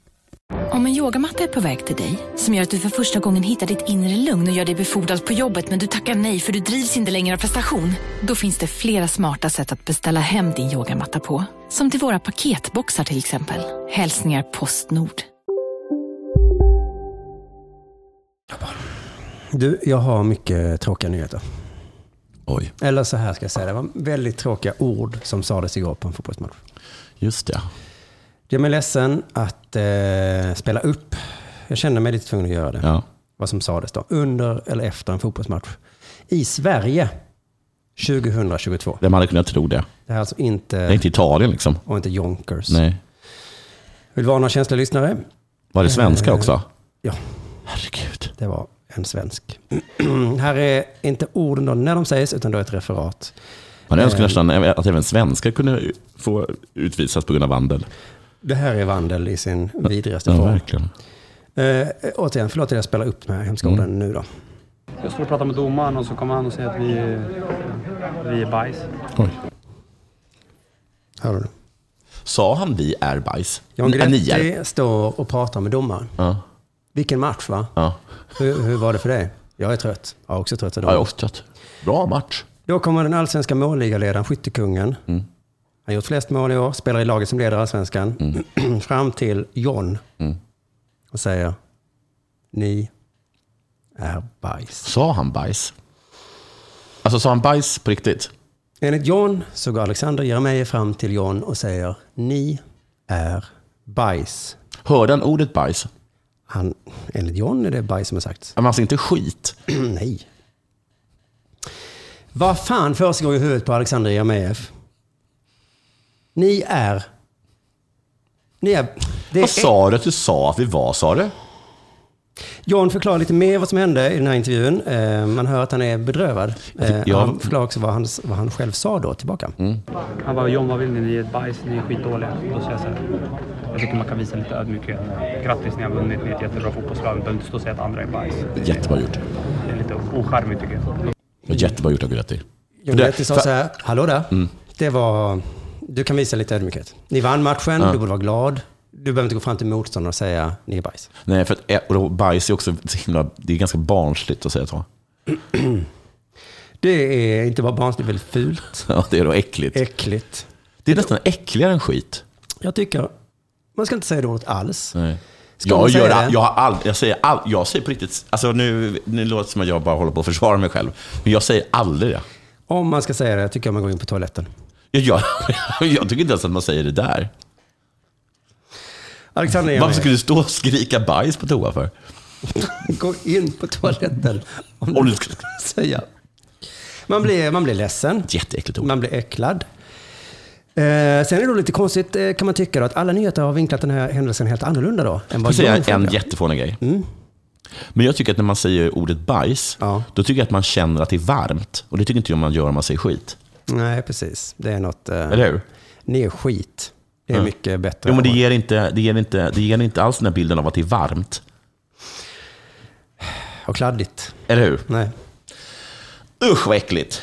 [SPEAKER 11] Om en yogamatta är på väg till dig, som gör att du för första gången hittar ditt inre lugn och gör dig befordrad på jobbet men du tackar nej för du drivs inte längre av prestation. Då finns det flera smarta sätt att beställa hem din yogamatta på. Som till våra paketboxar till exempel. Hälsningar Postnord.
[SPEAKER 7] Du, jag har mycket tråkiga nyheter.
[SPEAKER 2] Oj,
[SPEAKER 7] Eller så här ska jag säga, det var väldigt tråkiga ord som sades igår på en fotbollsmatch.
[SPEAKER 2] just det.
[SPEAKER 7] Gör mig ledsen att eh, spela upp. Jag kände mig lite tvungen att göra det.
[SPEAKER 2] Ja.
[SPEAKER 7] Vad som sades då. Under eller efter en fotbollsmatch. I Sverige 2022.
[SPEAKER 2] Vem hade kunnat tro det?
[SPEAKER 7] Det här är alltså inte...
[SPEAKER 2] Det är inte Italien liksom.
[SPEAKER 7] Och inte Jonkers.
[SPEAKER 2] Nej.
[SPEAKER 7] Vill varna känsliga lyssnare.
[SPEAKER 2] Var det svenska
[SPEAKER 7] Eh,
[SPEAKER 2] också?
[SPEAKER 7] Ja,
[SPEAKER 2] Herregud.
[SPEAKER 7] det var en svensk. här är inte orden då när de sägs, utan då ett referat.
[SPEAKER 2] Man önskar
[SPEAKER 7] Eh.
[SPEAKER 2] nästan att även svenskar kunde få utvisas på grund av vandel.
[SPEAKER 7] Det här är vandel i sin vidrigaste
[SPEAKER 2] Ja,
[SPEAKER 7] form.
[SPEAKER 2] verkligen.
[SPEAKER 7] Eh, återigen, förlåt att jag spelar upp de här hemska
[SPEAKER 2] Mm.
[SPEAKER 7] orden nu då.
[SPEAKER 12] Jag står och pratar med domaren och så kommer han och säger att vi, vi är bajs.
[SPEAKER 2] Oj.
[SPEAKER 7] Hör du?
[SPEAKER 2] Sa han vi är bajs? Är.
[SPEAKER 7] Guidetti står och pratar med domaren.
[SPEAKER 2] Ja.
[SPEAKER 7] Vilken match va?
[SPEAKER 2] Ja.
[SPEAKER 7] Hur, hur var det för dig? Jag är trött. Jag är också trött.
[SPEAKER 2] Ja, jag är också trött. Bra match.
[SPEAKER 7] Då kommer den allsvenska målligaledaren, skyttekungen.
[SPEAKER 2] Mm.
[SPEAKER 7] Han har gjort flest mål i år, spelar i laget som leder allsvenskan. Fram till John
[SPEAKER 2] Mm.
[SPEAKER 7] och säger, ni är bajs.
[SPEAKER 2] Sa han bajs? Alltså sa han bajs på riktigt?
[SPEAKER 7] Enligt John så går Alexander Jeremejeff fram till John och säger, ni är bajs.
[SPEAKER 2] Hörde han ordet bajs?
[SPEAKER 7] Han, enligt John är det bajs som har sagts.
[SPEAKER 2] Men alltså inte skit.
[SPEAKER 7] Nej. Vad fan försiggår i huvudet på Alexander Jeremejeff? Ni är... Ni är... Det
[SPEAKER 2] Vad sa du att du sa att vi var, sa du?
[SPEAKER 7] John förklarar lite mer vad som hände i den här intervjun. Eh, Man hör att han är bedrövad. Eh,
[SPEAKER 2] Ja.
[SPEAKER 7] Han förklarar också vad han, vad han själv sa då tillbaka.
[SPEAKER 12] Han bara, John vad vill ni? Ni är ett bajs, ni är skitdåliga. Då säger jag så här, jag tycker man kan visa lite ödmjukhet. Grattis, ni har vunnit, ni är ett jättebra fotbollslag. Ni behöver inte stå och säga att andra är bajs.
[SPEAKER 2] Jättebra gjort.
[SPEAKER 12] Det är lite ocharmigt tycker jag.
[SPEAKER 2] Det var jättebra gjort av Guidetti.
[SPEAKER 7] John Guidetti sa
[SPEAKER 2] för-
[SPEAKER 7] så här, hallå där.
[SPEAKER 2] Mm.
[SPEAKER 7] Det var... Du kan visa lite ödmjukhet. Ni vann matchen,
[SPEAKER 2] Ja.
[SPEAKER 7] du borde vara glad. Du behöver inte gå fram till motståndaren och säga, ni är bajs.
[SPEAKER 2] Nej, för att och då, bajs är också så himla, det är ganska barnsligt att säga så.
[SPEAKER 7] Det är inte bara barnsligt, väldigt fult.
[SPEAKER 2] Ja, det är då äckligt.
[SPEAKER 7] Äckligt.
[SPEAKER 2] Det är nästan äckligare än skit.
[SPEAKER 7] Jag tycker, man ska inte säga det ordet alls.
[SPEAKER 2] Nej.
[SPEAKER 7] Ska
[SPEAKER 2] Jag, gör,
[SPEAKER 7] det?
[SPEAKER 2] jag, har all, jag, säger all, jag säger på riktigt, alltså nu, nu låter det som att jag bara håller på att försvara mig själv. Men jag säger aldrig det.
[SPEAKER 7] Om man ska säga det tycker jag man går in på toaletten.
[SPEAKER 2] Jag, jag, tycker inte ens att man säger det där.
[SPEAKER 7] Alexander
[SPEAKER 2] Varför skulle du stå och skrika bajs på toa för?
[SPEAKER 7] Gå in på toaletten. Om,
[SPEAKER 2] Om
[SPEAKER 7] du ska säga. Man blir, man blir ledsen.
[SPEAKER 2] Jätteäckligt ord.
[SPEAKER 7] Man blir äcklad. Eh, sen är det då lite konstigt eh, kan man tycka då, att alla nyheter har vinklat den här händelsen helt annorlunda då. Än vad
[SPEAKER 2] jag säga en jättefånig grej?
[SPEAKER 7] Mm.
[SPEAKER 2] Men jag tycker att när man säger ordet bajs, då tycker jag att man känner att det är varmt. Och det tycker inte jag man gör om man säger skit.
[SPEAKER 7] Nej, precis. Det är något... Eh,
[SPEAKER 2] Eller hur?
[SPEAKER 7] Ni är skit. Det är
[SPEAKER 2] Ja.
[SPEAKER 7] mycket bättre.
[SPEAKER 2] Jo, men det ger, inte, det, ger inte, det ger inte alls den här bilden av att det är varmt.
[SPEAKER 7] Och kladdigt.
[SPEAKER 2] Eller hur?
[SPEAKER 7] Nej.
[SPEAKER 2] Usch vad äckligt.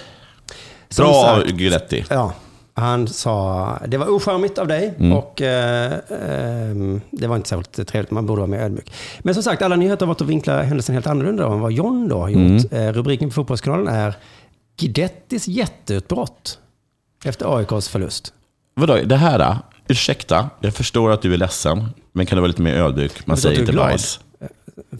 [SPEAKER 7] Som
[SPEAKER 2] Bra
[SPEAKER 7] sagt-
[SPEAKER 2] Guidetti.
[SPEAKER 7] Ja, han sa det var ocharmigt av dig
[SPEAKER 2] Mm.
[SPEAKER 7] och eh, ehm, det var inte särskilt trevligt. Man borde vara mer ödmjuk. Men som sagt, alla nyheter har varit att vinkla händelsen helt annorlunda än vad John då har gjort.
[SPEAKER 2] Mm.
[SPEAKER 7] Eh, rubriken på Fotbollskanalen är Guidettis jätteutbrott efter AIKs förlust.
[SPEAKER 2] Vadå, det här, då? ursäkta, jag förstår att du är ledsen, men kan du vara lite mer ödmjuk? Man
[SPEAKER 7] att
[SPEAKER 2] säger inte bajs.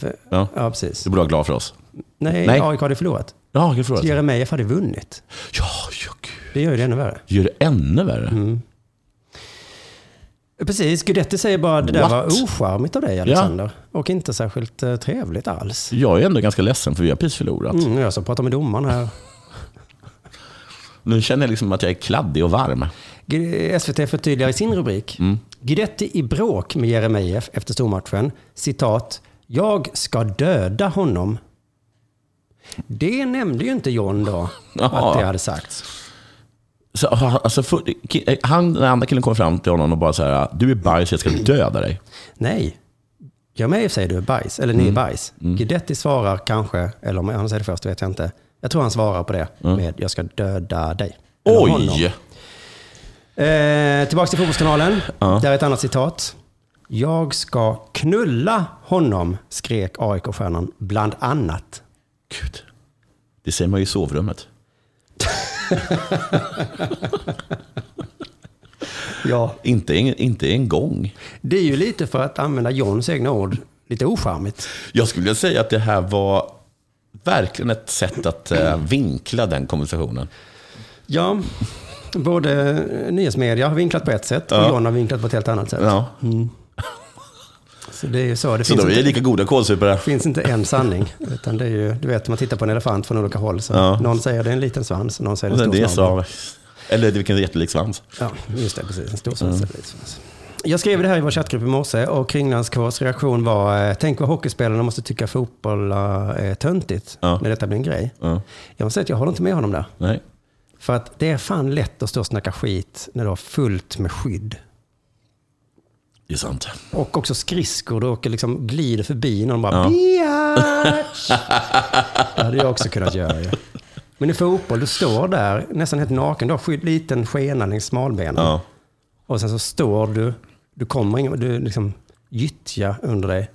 [SPEAKER 7] För,
[SPEAKER 2] Ja.
[SPEAKER 7] ja, precis.
[SPEAKER 2] Du borde vara glad för oss.
[SPEAKER 7] Nej,
[SPEAKER 2] Nej.
[SPEAKER 7] AIK hade förlorat.
[SPEAKER 2] Ja, jag har förlorat.
[SPEAKER 7] Så Jeremejeff hade vunnit.
[SPEAKER 2] Ja, ja, gud.
[SPEAKER 7] Det gör ju det ännu värre.
[SPEAKER 2] Gör det ännu värre.
[SPEAKER 7] Mm. Precis, Guidetti säger bara det där
[SPEAKER 2] What?
[SPEAKER 7] var ocharmigt av dig Alexander. Och inte särskilt eh, trevligt alls.
[SPEAKER 2] Jag är ändå ganska ledsen för vi har precis förlorat.
[SPEAKER 7] Mm, jag som pratar med domaren här.
[SPEAKER 2] Nu känner jag liksom att jag är kladdig och varm.
[SPEAKER 7] SVT förtydligar i sin rubrik.
[SPEAKER 2] Mm.
[SPEAKER 7] Guidetti i bråk med Jeremejeff efter stormatchen. Citat. Jag ska döda honom. Det nämnde ju inte John då, att det hade sagts.
[SPEAKER 2] Så, alltså, för, han, den andra killen kom fram till honom och bara så här, du är bajs, jag ska döda dig.
[SPEAKER 7] Nej. Jeremejeff säger du är bajs, eller ni är
[SPEAKER 2] Mm.
[SPEAKER 7] bajs. Guidetti svarar kanske, eller om han säger det först vet jag inte. Jag tror han svarar på det med jag ska döda dig. Eller honom.
[SPEAKER 2] Oj!
[SPEAKER 7] Eh, tillbaka till Fotbollskanalen.
[SPEAKER 2] Ja.
[SPEAKER 7] Där är ett annat citat. Jag ska knulla honom, skrek AIK-stjärnan bland annat.
[SPEAKER 2] Gud. Det säger man ju i sovrummet.
[SPEAKER 7] Ja.
[SPEAKER 2] Inte, en, inte en gång.
[SPEAKER 7] Det är ju lite för att använda Johns egna ord, lite ocharmigt.
[SPEAKER 2] Jag skulle vilja säga att det här var verkligen ett sätt att eh, vinkla den konversationen.
[SPEAKER 7] Ja, både nyhetsmedia har vinklat på ett sätt och
[SPEAKER 2] Ja.
[SPEAKER 7] John har vinklat på ett helt annat sätt.
[SPEAKER 2] Ja.
[SPEAKER 7] Så det är ju så. Det
[SPEAKER 2] Så
[SPEAKER 7] finns,
[SPEAKER 2] de är
[SPEAKER 7] inte,
[SPEAKER 2] lika goda kålsupare.
[SPEAKER 7] finns inte en sanning. Utan det är ju, du vet, man tittar på en elefant från olika håll. Så
[SPEAKER 2] Ja.
[SPEAKER 7] Någon säger det är en liten svans, någon säger det är en
[SPEAKER 2] Det
[SPEAKER 7] stor
[SPEAKER 2] sa, eller vilken jättelik svans.
[SPEAKER 7] Ja, just det. Precis. En stor svans. eller liten svans. Jag skrev det här i vår chattgrupp i morse och Kringlands Ks reaktion var, eh, tänk vad hockeyspelarna måste tycka fotboll eh, är töntigt
[SPEAKER 2] Ja.
[SPEAKER 7] när detta blir en grej.
[SPEAKER 2] Ja.
[SPEAKER 7] Jag måste säga att jag håller inte med honom där.
[SPEAKER 2] Nej.
[SPEAKER 7] För att det är fan lätt att stå och snacka skit när du har fullt med skydd.
[SPEAKER 2] Det är sant.
[SPEAKER 7] Och också skridskor, du åker liksom glider förbi någon bara
[SPEAKER 2] Ja.
[SPEAKER 7] biatch. Det hade jag också kunnat göra ju. Men i fotboll, du står där nästan helt naken. Du har skydd, liten skena längs smalbenen.
[SPEAKER 2] Ja.
[SPEAKER 7] Och sen så står du, du kommer ingen, du liksom gyttja under dig.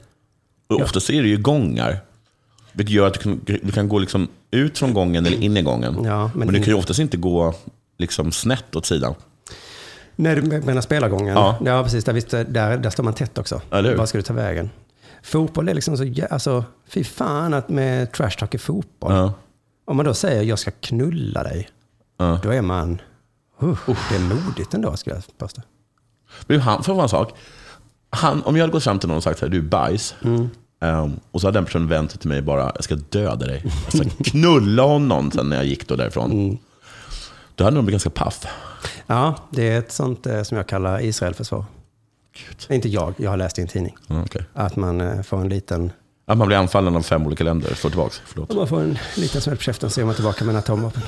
[SPEAKER 2] Och oftast är det ju gångar. Vilket gör att du kan, du kan gå liksom ut från gången eller in i gången.
[SPEAKER 7] Ja, men
[SPEAKER 2] men, du
[SPEAKER 7] in-
[SPEAKER 2] kan ju oftast inte gå liksom snett åt sidan.
[SPEAKER 7] Nej, du menar spelargången?
[SPEAKER 2] Ja.
[SPEAKER 7] ja precis. Där, visst, där, där står man tätt också.
[SPEAKER 2] Eller?
[SPEAKER 7] Var ska du ta vägen? Fotboll är liksom så, alltså, fy fan att med trash talk i fotboll.
[SPEAKER 2] Ja.
[SPEAKER 7] Om man då säger jag ska knulla dig,
[SPEAKER 2] Ja.
[SPEAKER 7] då är man, uh, det är modigt ändå skulle jag påstå.
[SPEAKER 2] Men han, för en sak. Han, om jag hade gått fram till någon och sagt att du är bajs.
[SPEAKER 7] Mm.
[SPEAKER 2] ehm, och så hade den personen vänt sig till mig bara, jag ska döda dig. Jag ska knulla honom sen när jag gick då därifrån.
[SPEAKER 7] Mm.
[SPEAKER 2] Då hade de blivit ganska paff.
[SPEAKER 7] Ja, det är ett sånt eh, som jag kallar Israelförsvar. Inte jag, jag har läst i en tidning.
[SPEAKER 2] Ja, okej.
[SPEAKER 7] Att man eh, får en liten,
[SPEAKER 2] Att man blir anfallen av fem olika länder. Slår tillbaka. Förlåt.
[SPEAKER 7] man får en liten smäll på käften så är man tillbaka med en atomvapen.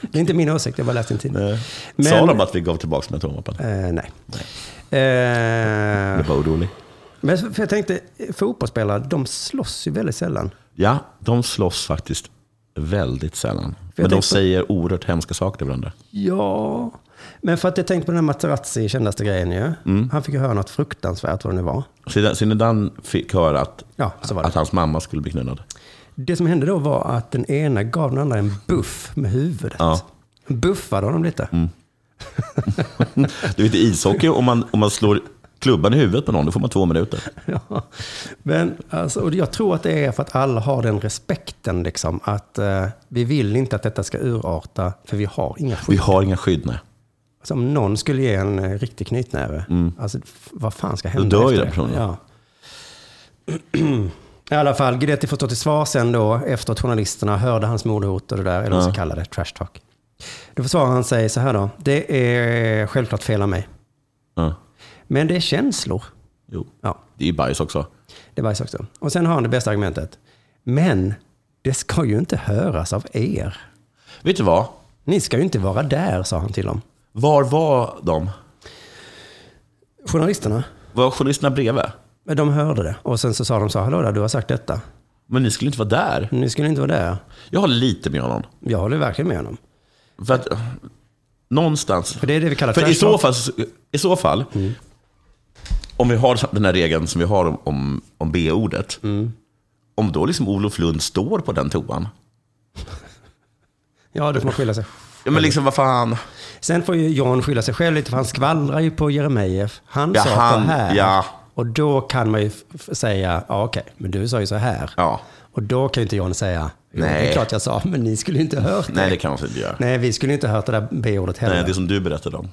[SPEAKER 7] Det är inte min åsikt, jag bara läst en tidning. Men-
[SPEAKER 2] Sa de att vi gav tillbaka med atomvapen?
[SPEAKER 7] Eh, nej.
[SPEAKER 2] Jag
[SPEAKER 7] Eh,
[SPEAKER 2] var orolig.
[SPEAKER 7] men för jag tänkte, fotbollsspelare, de slåss ju väldigt sällan.
[SPEAKER 2] Ja, de slåss faktiskt väldigt sällan. Men de
[SPEAKER 7] tänkte på-
[SPEAKER 2] säger oerhört hemska saker till varandra.
[SPEAKER 7] Ja, men för att jag tänkte på den här Materazzi, kändaste grejen ju.
[SPEAKER 2] Mm.
[SPEAKER 7] Han fick ju höra något fruktansvärt vad det nu var.
[SPEAKER 2] Zidane- Zinedine fick höra att,
[SPEAKER 7] Ja,
[SPEAKER 2] att hans mamma skulle bli knullad.
[SPEAKER 7] Det som hände då var att den ena gav den andra en buff med huvudet.
[SPEAKER 2] Ja.
[SPEAKER 7] Buffade honom lite.
[SPEAKER 2] Du vet i ishockey, om man, om man slår klubban i huvudet på någon, då får man två minuter.
[SPEAKER 7] Ja. Men alltså, och jag tror att det är för att alla har den respekten. Liksom, att eh, vi vill inte att detta ska urarta, för vi har inga skydd.
[SPEAKER 2] Vi har inga skydd, nej.
[SPEAKER 7] Alltså, om någon skulle ge en eh, riktig knytnäve, alltså, f- vad fan ska hända
[SPEAKER 2] Mm. dör ju den personen.
[SPEAKER 7] Ja. I alla fall, Guidetti får stå till svar sen då, efter att journalisterna hörde hans mordhot och det där, eller
[SPEAKER 2] Ja.
[SPEAKER 7] man ska kalla det, trash talk. Då försvarar han sig så här då, det är självklart fel av mig.
[SPEAKER 2] Ja.
[SPEAKER 7] Men det är känslor.
[SPEAKER 2] Jo.
[SPEAKER 7] Ja.
[SPEAKER 2] Det är bajs också.
[SPEAKER 7] Det var också. Och sen har han det bästa argumentet. Men det ska ju inte höras av er.
[SPEAKER 2] Vet du vad?
[SPEAKER 7] Ni ska ju inte vara där, sa han till dem.
[SPEAKER 2] Var var de?
[SPEAKER 7] Journalisterna,
[SPEAKER 2] Var journalisterna bredvid?
[SPEAKER 7] De hörde det. Och sen så sa de så, hallå där, du har sagt detta.
[SPEAKER 2] Men ni skulle inte vara där.
[SPEAKER 7] Ni skulle inte vara där.
[SPEAKER 2] Jag håller lite med honom.
[SPEAKER 7] Jag håller verkligen med honom.
[SPEAKER 2] För att eh, någonstans...
[SPEAKER 7] För det är det vi kallar
[SPEAKER 2] För i så fall, i så fall om vi har den här regeln som vi har om, om, om B-ordet. Om då liksom Olof Lund står på den toan.
[SPEAKER 7] Ja, då får man skylla sig.
[SPEAKER 2] Ja, men liksom vad fan.
[SPEAKER 7] Sen får ju John skylla sig själv lite, för han skvallrar ju på Jeremejeff. Han
[SPEAKER 2] Ja,
[SPEAKER 7] sa
[SPEAKER 2] han-
[SPEAKER 7] så här.
[SPEAKER 2] ja.
[SPEAKER 7] Och då kan man ju säga, ja okej, men du sa ju så här.
[SPEAKER 2] Ja.
[SPEAKER 7] Och då kan ju inte John säga, jo, det
[SPEAKER 2] Nej.
[SPEAKER 7] är klart jag sa, men ni skulle ju inte ha hört det.
[SPEAKER 2] Nej, det kan man inte göra.
[SPEAKER 7] Nej, vi skulle inte ha hört det där B-ordet heller.
[SPEAKER 2] Nej, det som du berättade om.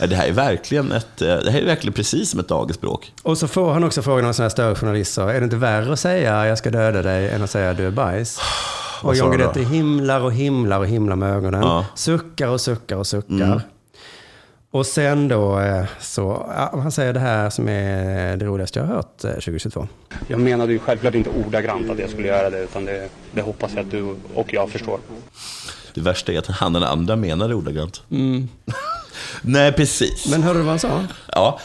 [SPEAKER 2] Nej, det här är verkligen ett, eh, det här är verkligen precis som ett dagisspråk.
[SPEAKER 7] Och så får han också frågan av sådana här större journalister, är det inte värre att säga jag ska döda dig än att säga du är bajs? Och John? Guidetti himlar och himlar och himlar med ögonen.
[SPEAKER 2] Ja.
[SPEAKER 7] Suckar och suckar och suckar.
[SPEAKER 2] Mm.
[SPEAKER 7] Och sen då eh, så, ja, han säger det här som är det roligaste jag har hört eh, 2022.
[SPEAKER 12] Jag menade ju självklart inte ordagrant att jag skulle göra det, utan det, det hoppas jag att du och jag förstår.
[SPEAKER 2] Det värsta är att han den andra menar det ordagrant.
[SPEAKER 7] Mm.
[SPEAKER 2] Nej, precis.
[SPEAKER 7] Men hörde du vad han sa?
[SPEAKER 2] Ja.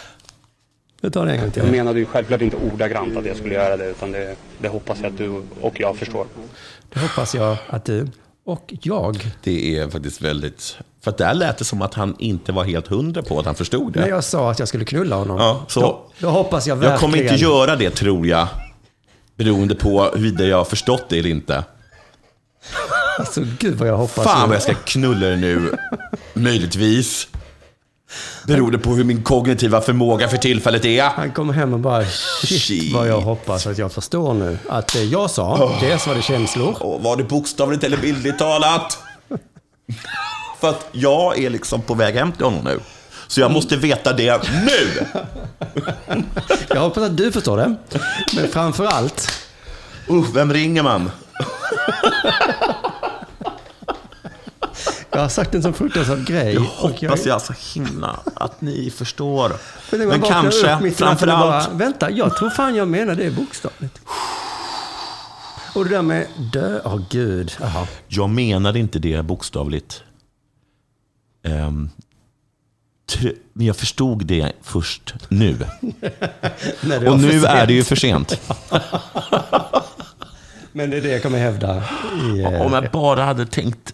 [SPEAKER 7] Vi tar det en gång till.
[SPEAKER 12] Jag menade ju självklart inte ordagrant att jag skulle göra det, utan det, det hoppas jag att du och jag förstår.
[SPEAKER 7] Det hoppas jag att du och jag.
[SPEAKER 2] Det är faktiskt väldigt... För att där lät det som att han inte var helt hundra på att han förstod det.
[SPEAKER 7] När jag sa att jag skulle knulla honom.
[SPEAKER 2] Ja, så-
[SPEAKER 7] då, då hoppas jag verkligen.
[SPEAKER 2] Jag kommer inte göra det, tror jag. Beroende på huruvida jag har förstått det eller inte.
[SPEAKER 7] Alltså gud vad jag hoppas.
[SPEAKER 2] Fan vad jag ska knulla dig nu. Möjligtvis. Beroende på hur min kognitiva förmåga för tillfället är.
[SPEAKER 7] Han kommer hem och bara, shit vad jag hoppas att jag förstår nu. Att det jag sa, dels var det känslor.
[SPEAKER 2] Och var det bokstavligt eller bildligt talat? För att jag är liksom på väg hem till honom nu. Så jag måste veta det nu!
[SPEAKER 7] Jag hoppas att du förstår det. Men framför allt,
[SPEAKER 2] Uh, vem ringer man?
[SPEAKER 7] jag har sagt en sån fruktansvärd grej.
[SPEAKER 2] Jag hoppas jag så himla att ni förstår.
[SPEAKER 7] Men,
[SPEAKER 2] Men kanske, framför allt...
[SPEAKER 7] Vänta, jag tror fan jag menar det bokstavligt. Och det där med dö, åh gud. Jaha.
[SPEAKER 2] Jag menade inte det bokstavligt. Tr- men jag förstod det först nu. Och nu är det ju för sent.
[SPEAKER 7] Men det är det jag kommer hävda. I, eh,
[SPEAKER 2] Om jag bara hade tänkt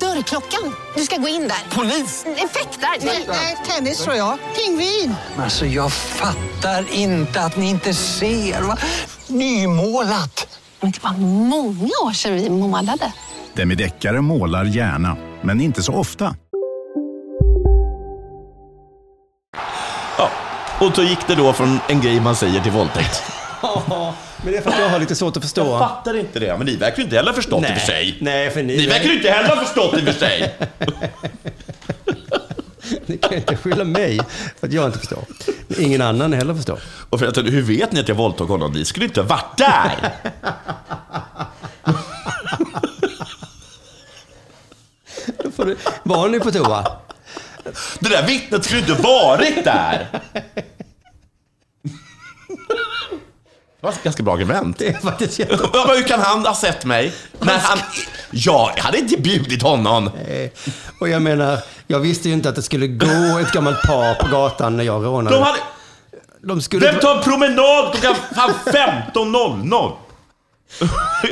[SPEAKER 13] Dörrklockan. Du ska gå in där. Polis? Effektar? Nej, tennis tror jag. Pingvin.
[SPEAKER 14] Alltså jag fattar inte att ni inte ser. Va? Nymålat!
[SPEAKER 13] Men det var många år sedan vi målade.
[SPEAKER 15] Demideckare målar gärna, men inte så ofta.
[SPEAKER 2] Ja. Och så gick det då från en grej man säger till våldtäkt.
[SPEAKER 7] Men det är för att jag har lite svårt att förstå.
[SPEAKER 2] Jag fattar inte det. Men ni verkar ju inte heller ha förstått det i och för sig.
[SPEAKER 7] Nej, för ni...
[SPEAKER 2] Ni verkar ju inte heller ha förstått det i och för sig.
[SPEAKER 7] Ni kan inte skylla mig för att jag inte förstår. Ingen annan heller förstår.
[SPEAKER 2] Och för att, hur vet ni att jag våldtog honom? Ni skulle inte ha varit där.
[SPEAKER 7] Då får du... Var ni på toa?
[SPEAKER 2] Det där vittnet skulle inte varit där. Det var ett ganska bra argument.
[SPEAKER 7] Det är faktiskt jätte...
[SPEAKER 2] Ja, men Hur kan han ha sett mig? När han... Jag hade inte bjudit honom.
[SPEAKER 7] Nej. Och jag menar, jag visste ju inte att det skulle gå ett gammalt par på gatan när jag rånade.
[SPEAKER 2] De hade...
[SPEAKER 7] De skulle
[SPEAKER 2] Vem tar en promenad klockan fan 15.00?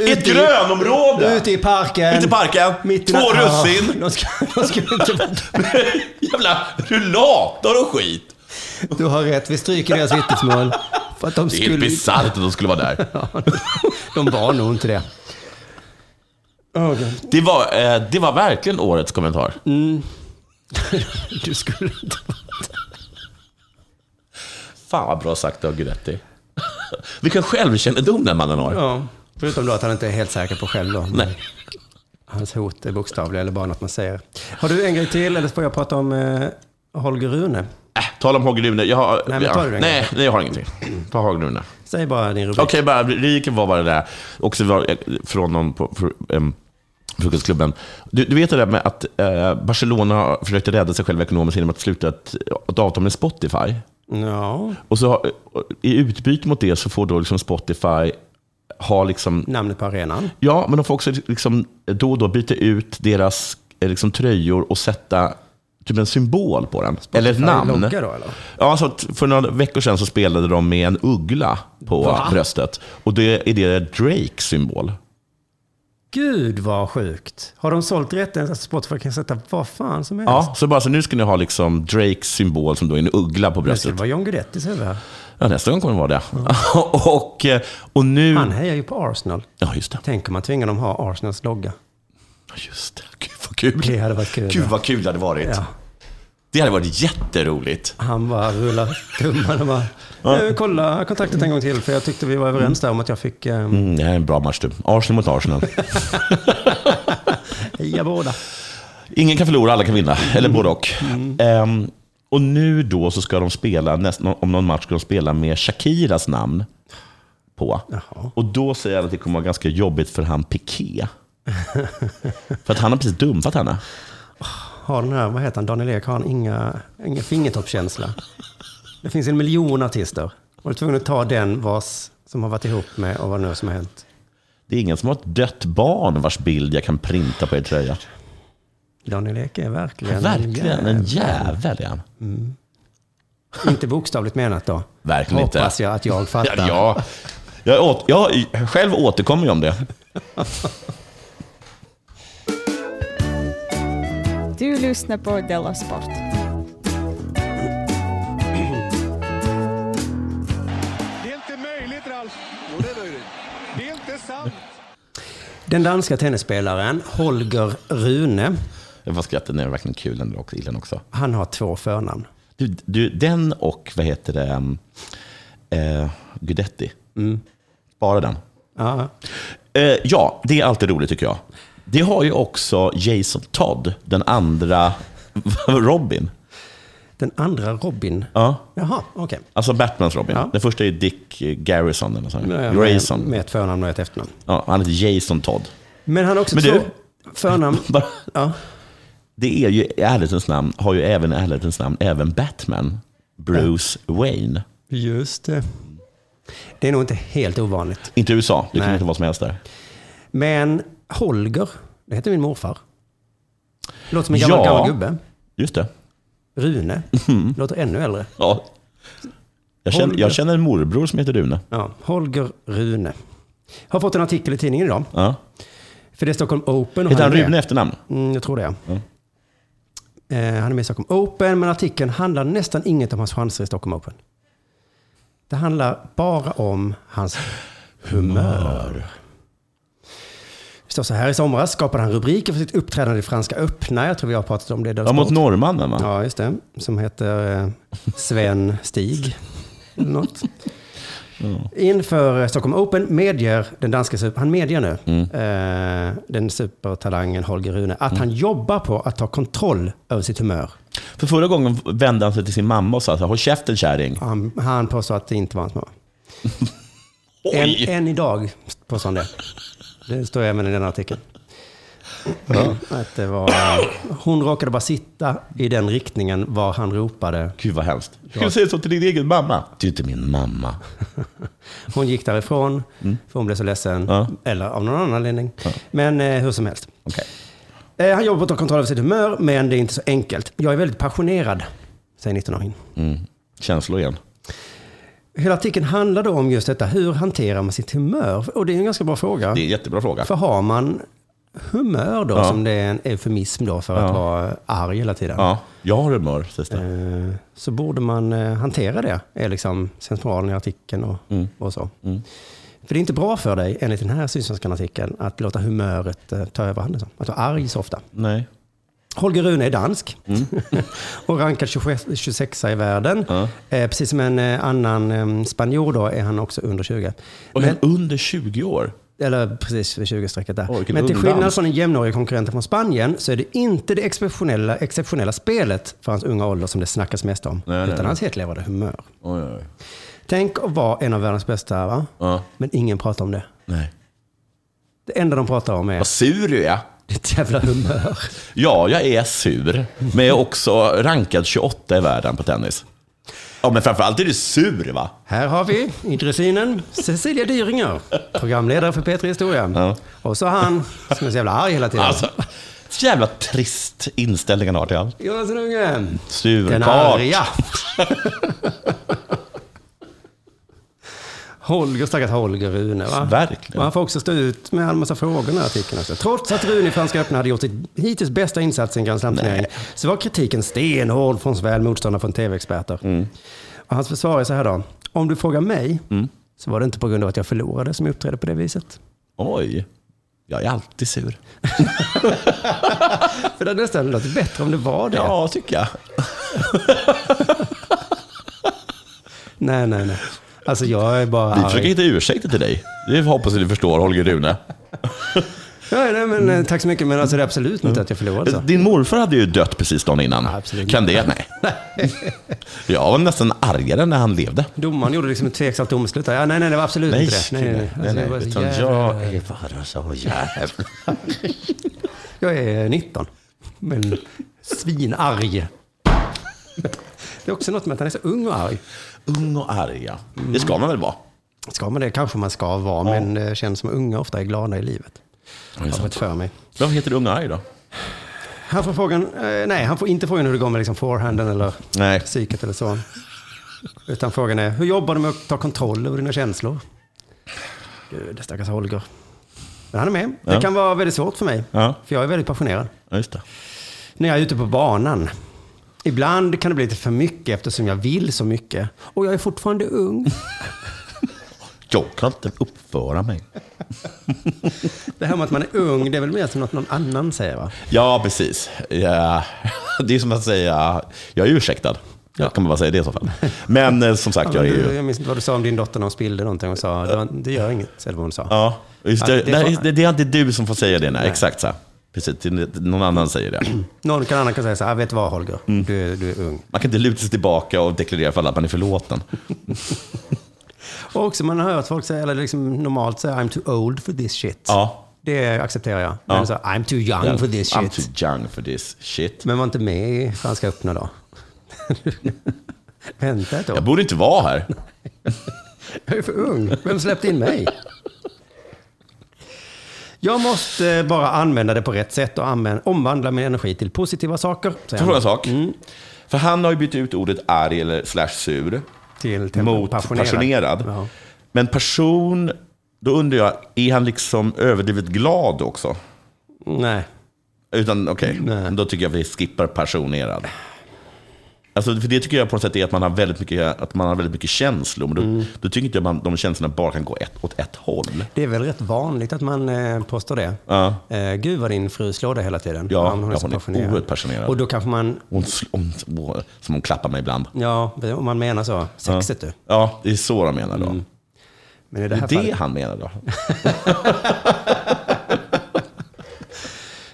[SPEAKER 2] I ett grönområde.
[SPEAKER 7] Ute i parken.
[SPEAKER 2] Ute i parken.
[SPEAKER 7] Mitt i
[SPEAKER 2] Två
[SPEAKER 7] natten.
[SPEAKER 2] russin.
[SPEAKER 7] Ja, De ska, de ska inte
[SPEAKER 2] Jävla rullator och skit.
[SPEAKER 7] Du har rätt, vi stryker deras vittnesmål. För att de
[SPEAKER 2] Det är helt
[SPEAKER 7] skulle...
[SPEAKER 2] bisarrt att de skulle vara där.
[SPEAKER 7] De var nog inte det.
[SPEAKER 2] Det var, eh, det var verkligen årets kommentar.
[SPEAKER 7] Mm. Du skulle inte...
[SPEAKER 2] Fan vad bra sagt av Guidetti. Vilken självkännedom den mannen har.
[SPEAKER 7] Ja, förutom då att han inte är helt säker på själv då.
[SPEAKER 2] Nej.
[SPEAKER 7] Hans hot är bokstavliga eller bara något man säger. Har du en grej till eller får jag prata om eh, Holger Rune?
[SPEAKER 2] Äh, tala om Holger Rune. Jag har,
[SPEAKER 7] Nej, den
[SPEAKER 2] nej, nej, jag har ingenting. Ta Holger Rune.
[SPEAKER 7] Säg bara din rubrik.
[SPEAKER 2] Okej, bara rubriken var bara det där. Också var, eh, från någon på, för, em, Frukostklubben. Du, du vet det där med att eh, Barcelona försökte rädda sig själv ekonomiskt genom att sluta ett, ett avtal med Spotify.
[SPEAKER 7] Ja.
[SPEAKER 2] Och så har- i utbyte mot det så får då liksom Spotify ha liksom...
[SPEAKER 7] Namnet på arenan.
[SPEAKER 2] Ja, men de får också liksom då och då byta ut deras eh, liksom, tröjor och sätta typ en symbol på den. eller ett namn.
[SPEAKER 7] Då, eller?
[SPEAKER 2] Ja, så att för några veckor sedan så spelade de med en uggla på
[SPEAKER 7] Va?
[SPEAKER 2] bröstet. Och det är det Drakes symbol.
[SPEAKER 7] Gud vad sjukt. Har de sålt rätten att Spotify kan sätta vad fan som helst?
[SPEAKER 2] Ja, så bara så nu ska ni ha liksom Drakes symbol som då är en uggla på
[SPEAKER 7] Det
[SPEAKER 2] bröstet.
[SPEAKER 7] skulle vara John Guidettis huvud.
[SPEAKER 2] Ja, nästa gång kommer det vara det. och, eh, och nu...
[SPEAKER 7] Han hejar ju på Arsenal.
[SPEAKER 2] Ja, just det.
[SPEAKER 7] Tänk om man tvingar dem ha Arsenals logga.
[SPEAKER 2] Just det. Vad kul.
[SPEAKER 7] Det hade varit kul.
[SPEAKER 2] Gud vad kul det hade varit.
[SPEAKER 7] Ja.
[SPEAKER 2] Det hade varit jätteroligt.
[SPEAKER 7] Han bara rullar tummarna och bara,
[SPEAKER 2] Ja.
[SPEAKER 7] "Eh, kolla kontraktet en gång till för jag tyckte vi var överens där om att jag fick eh,
[SPEAKER 2] Mm, det här är en bra match du. Arsenal mot Arsenal.
[SPEAKER 7] heja båda.
[SPEAKER 2] Ingen kan förlora, alla kan vinna. Eller både och. Ehm, och nu då så ska de spela, nästan, om någon match ska de spela med Shakiras namn på. Och då säger jag att det kommer vara ganska jobbigt för han Piqué. För att han har precis dumpat henne.
[SPEAKER 7] Har den här, vad heter han, Daniel Ek, har han inga, inga fingertoppskänsla? Det finns en miljon artister. Var du tvungen att ta den vars, som har varit ihop med och vad nu som har hänt?
[SPEAKER 2] Det är ingen som har ett dött barn vars bild jag kan printa på er tröja.
[SPEAKER 7] Daniel Ek är verkligen,
[SPEAKER 2] Verkligen en jävel han.
[SPEAKER 7] Mm. Inte bokstavligt menat då.
[SPEAKER 2] Verkligen inte.
[SPEAKER 7] Hoppas jag att jag fattar.
[SPEAKER 2] Ja, jag, åt, jag själv återkommer ju om det.
[SPEAKER 6] Du lyssnar på Della Sport.
[SPEAKER 7] Den danska tennisspelaren Holger Rune,
[SPEAKER 2] Jag får skratta, den är verkligen kul den också, gillar den också.
[SPEAKER 7] han har två förnamn.
[SPEAKER 2] Du, du, den och, vad heter det, um, eh, Guidetti. Spara den. Eh, ja, det är alltid roligt tycker jag. Det har ju också Jason Todd, den andra Robin.
[SPEAKER 7] Den andra Robin.
[SPEAKER 2] Ja.
[SPEAKER 7] Jaha, okej.
[SPEAKER 2] Alltså Batmans Robin. Den första är Dick Garrison. Eller så.
[SPEAKER 7] Med,
[SPEAKER 2] Grayson.
[SPEAKER 7] med ett förnamn och ett efternamn.
[SPEAKER 2] Ja, han heter Jason Todd.
[SPEAKER 7] Men han har också
[SPEAKER 2] Men
[SPEAKER 7] två förnamn.
[SPEAKER 2] Bara- Det är ju i ärlighetens namn, har ju även i ärlighetens namn, även Batman, Bruce Wayne.
[SPEAKER 7] Just det. Det är nog inte helt ovanligt.
[SPEAKER 2] Inte i USA, det kan
[SPEAKER 7] Nej.
[SPEAKER 2] inte vara som helst där.
[SPEAKER 7] Men Holger, det heter min morfar. Låter som en gammal,
[SPEAKER 2] Ja.
[SPEAKER 7] gammal gubbe.
[SPEAKER 2] Just det.
[SPEAKER 7] Rune, låter ännu äldre.
[SPEAKER 2] Ja. Jag känner, jag känner en morbror som heter Rune.
[SPEAKER 7] Ja, Holger Rune. Har fått en artikel i tidningen idag.
[SPEAKER 2] Ja.
[SPEAKER 7] För det är Stockholm Open. och
[SPEAKER 2] Heter han
[SPEAKER 7] är med.
[SPEAKER 2] Rune i efternamn?
[SPEAKER 7] Mm, jag tror det. Ja.
[SPEAKER 2] Ja.
[SPEAKER 7] Eh, han är med i Stockholm Open, men artikeln handlar nästan inget om hans chanser i Stockholm Open. Det handlar bara om hans humör. Står så här, i somras skapade han rubriker för sitt uppträdande i Franska öppna. Jag tror vi har pratat om det.
[SPEAKER 2] Ja, mot norrmannen va?
[SPEAKER 7] Ja, just det. Som heter eh, Sven Stig. Något. Inför eh, Stockholm Open medger den danska, super- han medger nu, eh, den supertalangen Holger Rune, att han jobbar på att ta kontroll över sitt humör.
[SPEAKER 2] För förra gången vände han sig till sin mamma och sa så håll käften kärring.
[SPEAKER 7] Han, han påstår att det inte var hans mamma. Än, än idag påstår han det. Det står även i den artikeln. Att det var, hon råkade bara sitta i den riktningen var han ropade.
[SPEAKER 2] Gud vad hemskt. Du skulle säga så till din egen mamma. Du är inte min mamma.
[SPEAKER 7] Hon gick därifrån, för hon blev så ledsen. Eller av någon annan anledning. Men eh, hur som helst. Eh, han jobbar på att ta kontroll över sitt humör, men det är inte så enkelt. Jag är väldigt passionerad, säger 19-åringen.
[SPEAKER 2] Mm. Känslor igen.
[SPEAKER 7] Hela artikeln handlar då om just detta, hur hanterar man sitt humör? Och det är en ganska bra fråga.
[SPEAKER 2] Det är en jättebra fråga.
[SPEAKER 7] För har man humör då,
[SPEAKER 2] Ja.
[SPEAKER 7] som det är en eufemism då för att
[SPEAKER 2] Ja.
[SPEAKER 7] vara arg hela tiden.
[SPEAKER 2] Ja, jag har humör, sägs det.
[SPEAKER 7] Eh, Så borde man eh, hantera det, är liksom sensoralen i artikeln och,
[SPEAKER 2] Mm.
[SPEAKER 7] och så. För det är inte bra för dig, enligt den här Sydsvenskan-artikeln, att låta humöret eh, ta överhanden. Att vara arg så ofta.
[SPEAKER 2] Nej.
[SPEAKER 7] Holger Rune är dansk
[SPEAKER 2] Mm.
[SPEAKER 7] och rankad 26, 26 i världen. Eh, precis som en eh, annan eh, spanjor då är han också under 20.
[SPEAKER 2] Och
[SPEAKER 7] Men-
[SPEAKER 2] under 20 år?
[SPEAKER 7] eller precis vid 20-strecket där.
[SPEAKER 2] Oj,
[SPEAKER 7] Men till skillnad från en jämnårig konkurrent från Spanien så är det inte det exceptionella, exceptionella spelet för hans unga ålder som det snackas mest om.
[SPEAKER 2] Nej,
[SPEAKER 7] utan
[SPEAKER 2] nej.
[SPEAKER 7] hans hetlevade humör.
[SPEAKER 2] Oj, oj, oj.
[SPEAKER 7] Tänk att vara en av världens bästa, va?
[SPEAKER 2] Ja.
[SPEAKER 7] men ingen pratar om det.
[SPEAKER 2] Nej.
[SPEAKER 7] Det enda de pratar om är...
[SPEAKER 2] Vad sur du är.
[SPEAKER 7] Ditt jävla humör.
[SPEAKER 2] Ja, jag är sur. Men jag är också rankad 28 i världen på tennis. Ja, men framförallt är du sur va?
[SPEAKER 7] Här har vi i dressinen Cecilia Dyringer, programledare för P3 Historia. Och så han som är så jävla arg hela tiden.
[SPEAKER 2] Alltså, så jävla trist inställning han har till allt.
[SPEAKER 7] Johansson Unge, den
[SPEAKER 2] Surkart.
[SPEAKER 7] arga. Holger, stackars Holger Rune. Va?
[SPEAKER 2] Verkligen.
[SPEAKER 7] Och han får också stå ut med en massa frågor i den här artikeln. Också. Trots att Rune i Franska öppna hade gjort sitt hittills bästa insats i en Grand Slam-turnering så var kritiken stenhård från såväl motståndare från tv-experter.
[SPEAKER 2] Mm.
[SPEAKER 7] Och hans försvar är så här då. Om du frågar mig så var det inte på grund av att jag förlorade som jag uppträdde på det viset.
[SPEAKER 2] Oj. Jag är alltid sur.
[SPEAKER 7] För det hade nästan låtit bättre om det var det.
[SPEAKER 2] Ja, tycker jag.
[SPEAKER 7] Nej, nej, nej. Alltså jag är bara
[SPEAKER 2] Vi försöker hitta ursäkter till dig. Det hoppas jag du förstår, Holger Rune.
[SPEAKER 7] Nej, nej, men eh, tack så mycket. Men alltså det är absolut inte att jag förlorade så.
[SPEAKER 2] Din morfar hade ju dött precis dagen innan.
[SPEAKER 7] absolut
[SPEAKER 2] kan det? Nej. Jag var nästan argare när han levde.
[SPEAKER 7] Domaren gjorde liksom ett tveksamt domslut. Ja, nej, nej, det var absolut
[SPEAKER 2] Nej,
[SPEAKER 7] inte det. Nej, nej, nej.
[SPEAKER 2] nej,
[SPEAKER 7] Alltså,
[SPEAKER 2] nej,
[SPEAKER 7] jag var
[SPEAKER 2] jag är bara så jävla...
[SPEAKER 7] Jag är 19, men svinarg. Det är också något med att han är så ung och arg.
[SPEAKER 2] Ung och arg, ja. Det ska man väl vara?
[SPEAKER 7] Ska man det? Kanske man ska vara, men det känns som unga ofta är glada i livet.
[SPEAKER 2] det är
[SPEAKER 7] Har fått för mig.
[SPEAKER 2] Vad heter du, Ung och arg då?
[SPEAKER 7] Han får frågan, eh, nej, han får inte frågan hur det går med liksom forehanden eller
[SPEAKER 2] Nej.
[SPEAKER 7] psyket eller så. Utan frågan är, hur jobbar du med att ta kontroll över dina känslor? Gud, stackars Holger. Men han är med. Det
[SPEAKER 2] Ja.
[SPEAKER 7] kan vara väldigt svårt för mig.
[SPEAKER 2] Ja.
[SPEAKER 7] För jag är väldigt passionerad.
[SPEAKER 2] Ja, det.
[SPEAKER 7] När jag är ute på banan. Ibland kan det bli lite för mycket eftersom jag vill så mycket. Och jag är fortfarande ung.
[SPEAKER 2] Jag kan inte uppföra mig.
[SPEAKER 7] Det här med att man är ung, det är väl mer som något någon annan säger va?
[SPEAKER 2] Ja, precis. Ja. Det är som att säga, jag är ursäktad. Jag kan man bara säga det i så fall. Men eh, som sagt,
[SPEAKER 7] Ja,
[SPEAKER 2] jag är
[SPEAKER 7] men
[SPEAKER 2] ju...
[SPEAKER 7] jag minns inte vad du sa om din dotter när hon spillde någonting och sa, det, var, det gör inget, eller vad hon sa.
[SPEAKER 2] Ja, just
[SPEAKER 7] Ja,
[SPEAKER 2] det,
[SPEAKER 7] det
[SPEAKER 2] det, det, det är inte du som får säga det. Nej,
[SPEAKER 7] Nej.
[SPEAKER 2] exakt så. Precis, någon annan säger det.
[SPEAKER 7] Någon kan annan kan säga så här, vet du vad Holger,
[SPEAKER 2] Mm.
[SPEAKER 7] du, är- du är ung.
[SPEAKER 2] Man kan inte luta sig tillbaka och deklarera för alla att man är förlåten.
[SPEAKER 7] Och också man har hört folk säga, eller liksom normalt säga, I'm too old for this shit.
[SPEAKER 2] Ja.
[SPEAKER 7] Det accepterar jag. Men
[SPEAKER 2] Ja.
[SPEAKER 7] så, I'm too young for this
[SPEAKER 2] I'm
[SPEAKER 7] shit.
[SPEAKER 2] too young for this shit.
[SPEAKER 7] Men var inte med i Franska öppna då? Vänta ett år.
[SPEAKER 2] Jag borde inte vara här.
[SPEAKER 7] Jag är för ung. Vem släppte in mig? Jag måste bara använda det på rätt sätt och använda, omvandla min energi till positiva saker.
[SPEAKER 2] Får jag fråga en sak?
[SPEAKER 7] Mm.
[SPEAKER 2] För han har ju bytt ut ordet arg eller slash sur
[SPEAKER 7] Till, till
[SPEAKER 2] mot
[SPEAKER 7] passionerad.
[SPEAKER 2] passionerad.
[SPEAKER 7] Ja.
[SPEAKER 2] Men person, då undrar jag, är han liksom överdrivet glad också?
[SPEAKER 7] Nej.
[SPEAKER 2] Utan okej, då tycker jag vi skippar passionerad. Alltså, för det tycker jag på något sätt är att man har väldigt mycket, att man har väldigt mycket känslor. Men då,
[SPEAKER 7] Mm.
[SPEAKER 2] då tycker inte jag att man, de känslorna bara kan gå ett, åt ett håll.
[SPEAKER 7] Det är väl rätt vanligt att man eh, påstår det.
[SPEAKER 2] Ja.
[SPEAKER 7] Eh, Gud vad din fru slår dig hela tiden.
[SPEAKER 2] Ja,
[SPEAKER 7] hon är
[SPEAKER 2] ja,
[SPEAKER 7] så
[SPEAKER 2] hon är
[SPEAKER 7] passionerad.
[SPEAKER 2] oerhört passionerad.
[SPEAKER 7] Och då kanske man,
[SPEAKER 2] Hon, hon, hon, som hon klappar mig ibland.
[SPEAKER 7] ja, om man menar så, sexet
[SPEAKER 2] ja.
[SPEAKER 7] du.
[SPEAKER 2] Ja, det är så de menar då.
[SPEAKER 7] Men i det
[SPEAKER 2] det
[SPEAKER 7] här
[SPEAKER 2] är det
[SPEAKER 7] fallet,
[SPEAKER 2] han menar då.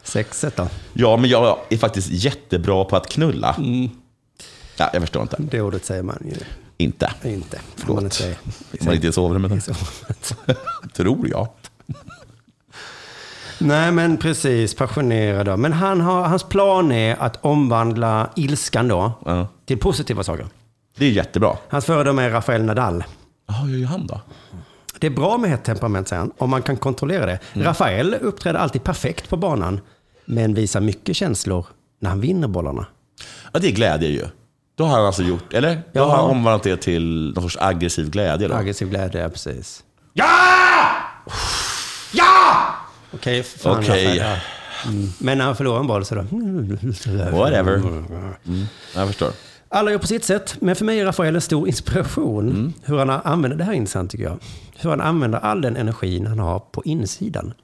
[SPEAKER 7] sexet då?
[SPEAKER 2] Ja, men jag är faktiskt jättebra på att knulla. Ja, jag förstår inte.
[SPEAKER 7] Det ordet säger man ju
[SPEAKER 2] Inte.
[SPEAKER 7] inte.
[SPEAKER 2] Förlåt.
[SPEAKER 7] man inte
[SPEAKER 2] man inte i sovrummet.
[SPEAKER 7] I sovrummet.
[SPEAKER 2] Tror jag.
[SPEAKER 7] Nej, men precis. Passionerad då. Men han har, hans plan är att omvandla ilskan då
[SPEAKER 2] Ja.
[SPEAKER 7] till positiva saker.
[SPEAKER 2] Det är jättebra.
[SPEAKER 7] Hans föredöme är Rafael Nadal.
[SPEAKER 2] Ja, hur gör han då?
[SPEAKER 7] Det är bra med ett temperament, säger han, om man kan kontrollera det.
[SPEAKER 2] Mm.
[SPEAKER 7] Rafael uppträder alltid perfekt på banan, men visar mycket känslor när han vinner bollarna.
[SPEAKER 2] Ja, det är glädje ju. Då har han alltså gjort, eller? Då
[SPEAKER 7] Ja.
[SPEAKER 2] har han omvandlat det till någon sorts aggressiv glädje då.
[SPEAKER 7] Aggressiv glädje, ja, precis.
[SPEAKER 2] Ja! Ja!
[SPEAKER 7] Okej, fan
[SPEAKER 2] Okej.
[SPEAKER 7] Rafael, ja. Mm. Men när han förlorar en boll så då...
[SPEAKER 2] Whatever. Mm. Jag förstår.
[SPEAKER 7] Alla gör på sitt sätt, men för mig är Rafael en stor inspiration.
[SPEAKER 2] Mm.
[SPEAKER 7] Hur han använder, det här är intressant tycker jag, hur han använder all den energin han har på insidan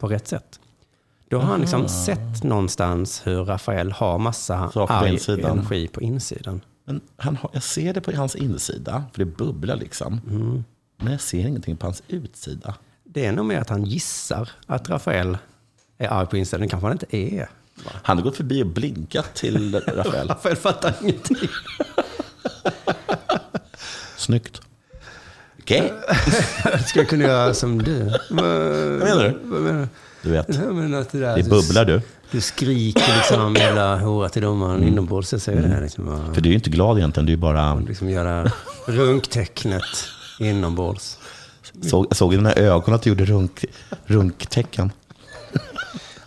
[SPEAKER 7] på rätt sätt. Då har han liksom
[SPEAKER 2] Aha.
[SPEAKER 7] sett någonstans hur Rafael har massa
[SPEAKER 2] Saker
[SPEAKER 7] arg energi på insidan.
[SPEAKER 2] Men han har, jag ser det på hans insida, för det bubblar liksom.
[SPEAKER 7] Mm.
[SPEAKER 2] Men jag ser ingenting på hans utsida.
[SPEAKER 7] Det är nog mer att han gissar att Rafael är arg på insidan. Det kanske han inte är.
[SPEAKER 2] Han har gått förbi och blinkat till Rafael.
[SPEAKER 7] Rafael fattar ingenting.
[SPEAKER 2] Snyggt. Okej.
[SPEAKER 7] Jag skulle kunna göra som du. Vad
[SPEAKER 2] menar du?
[SPEAKER 7] Vad menar du?
[SPEAKER 2] Du vet.
[SPEAKER 7] Ja, men att det, där,
[SPEAKER 2] Det bubblar du.
[SPEAKER 7] Du skriker liksom jävla hora till domaren
[SPEAKER 2] Mm.
[SPEAKER 7] inombords. Jag säger det här liksom. bara-
[SPEAKER 2] För du är ju inte glad egentligen, du är bara...
[SPEAKER 7] Liksom göra runktecknet inombords.
[SPEAKER 2] Jag såg i dina ögon att du gjorde runk, runktecken.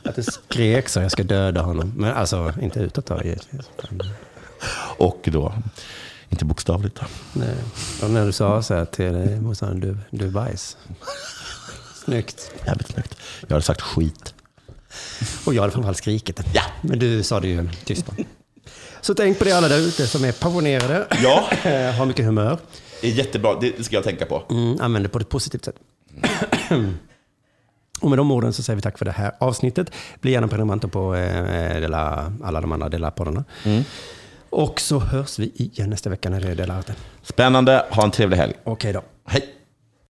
[SPEAKER 7] Att du skrek så jag ska döda honom. Men alltså, inte utåt då givetvis.
[SPEAKER 2] Och då, inte bokstavligt då.
[SPEAKER 7] Nej. Och när du sa så här till dig, motståndaren, du, du bajs. Snyggt.
[SPEAKER 2] Jävligt snyggt. Jag hade sagt skit.
[SPEAKER 7] Och jag hade framförallt skrikit. Ja. Men du sa det ju tyst på. Så tänk på det alla där ute som är passionerade.
[SPEAKER 2] Ja.
[SPEAKER 7] Har mycket humör.
[SPEAKER 2] Det är jättebra, det ska jag tänka på.
[SPEAKER 7] Mm, använd det på ett positivt sätt. Och med de orden så säger vi tack för det här avsnittet. Bli gärna prenumeranter på eh, Dela, alla de andra Dela-poddarna.
[SPEAKER 2] Mm.
[SPEAKER 7] Och så hörs vi igen nästa vecka när det är Dela.
[SPEAKER 2] Spännande, ha en trevlig helg.
[SPEAKER 7] Okej då.
[SPEAKER 2] Hej.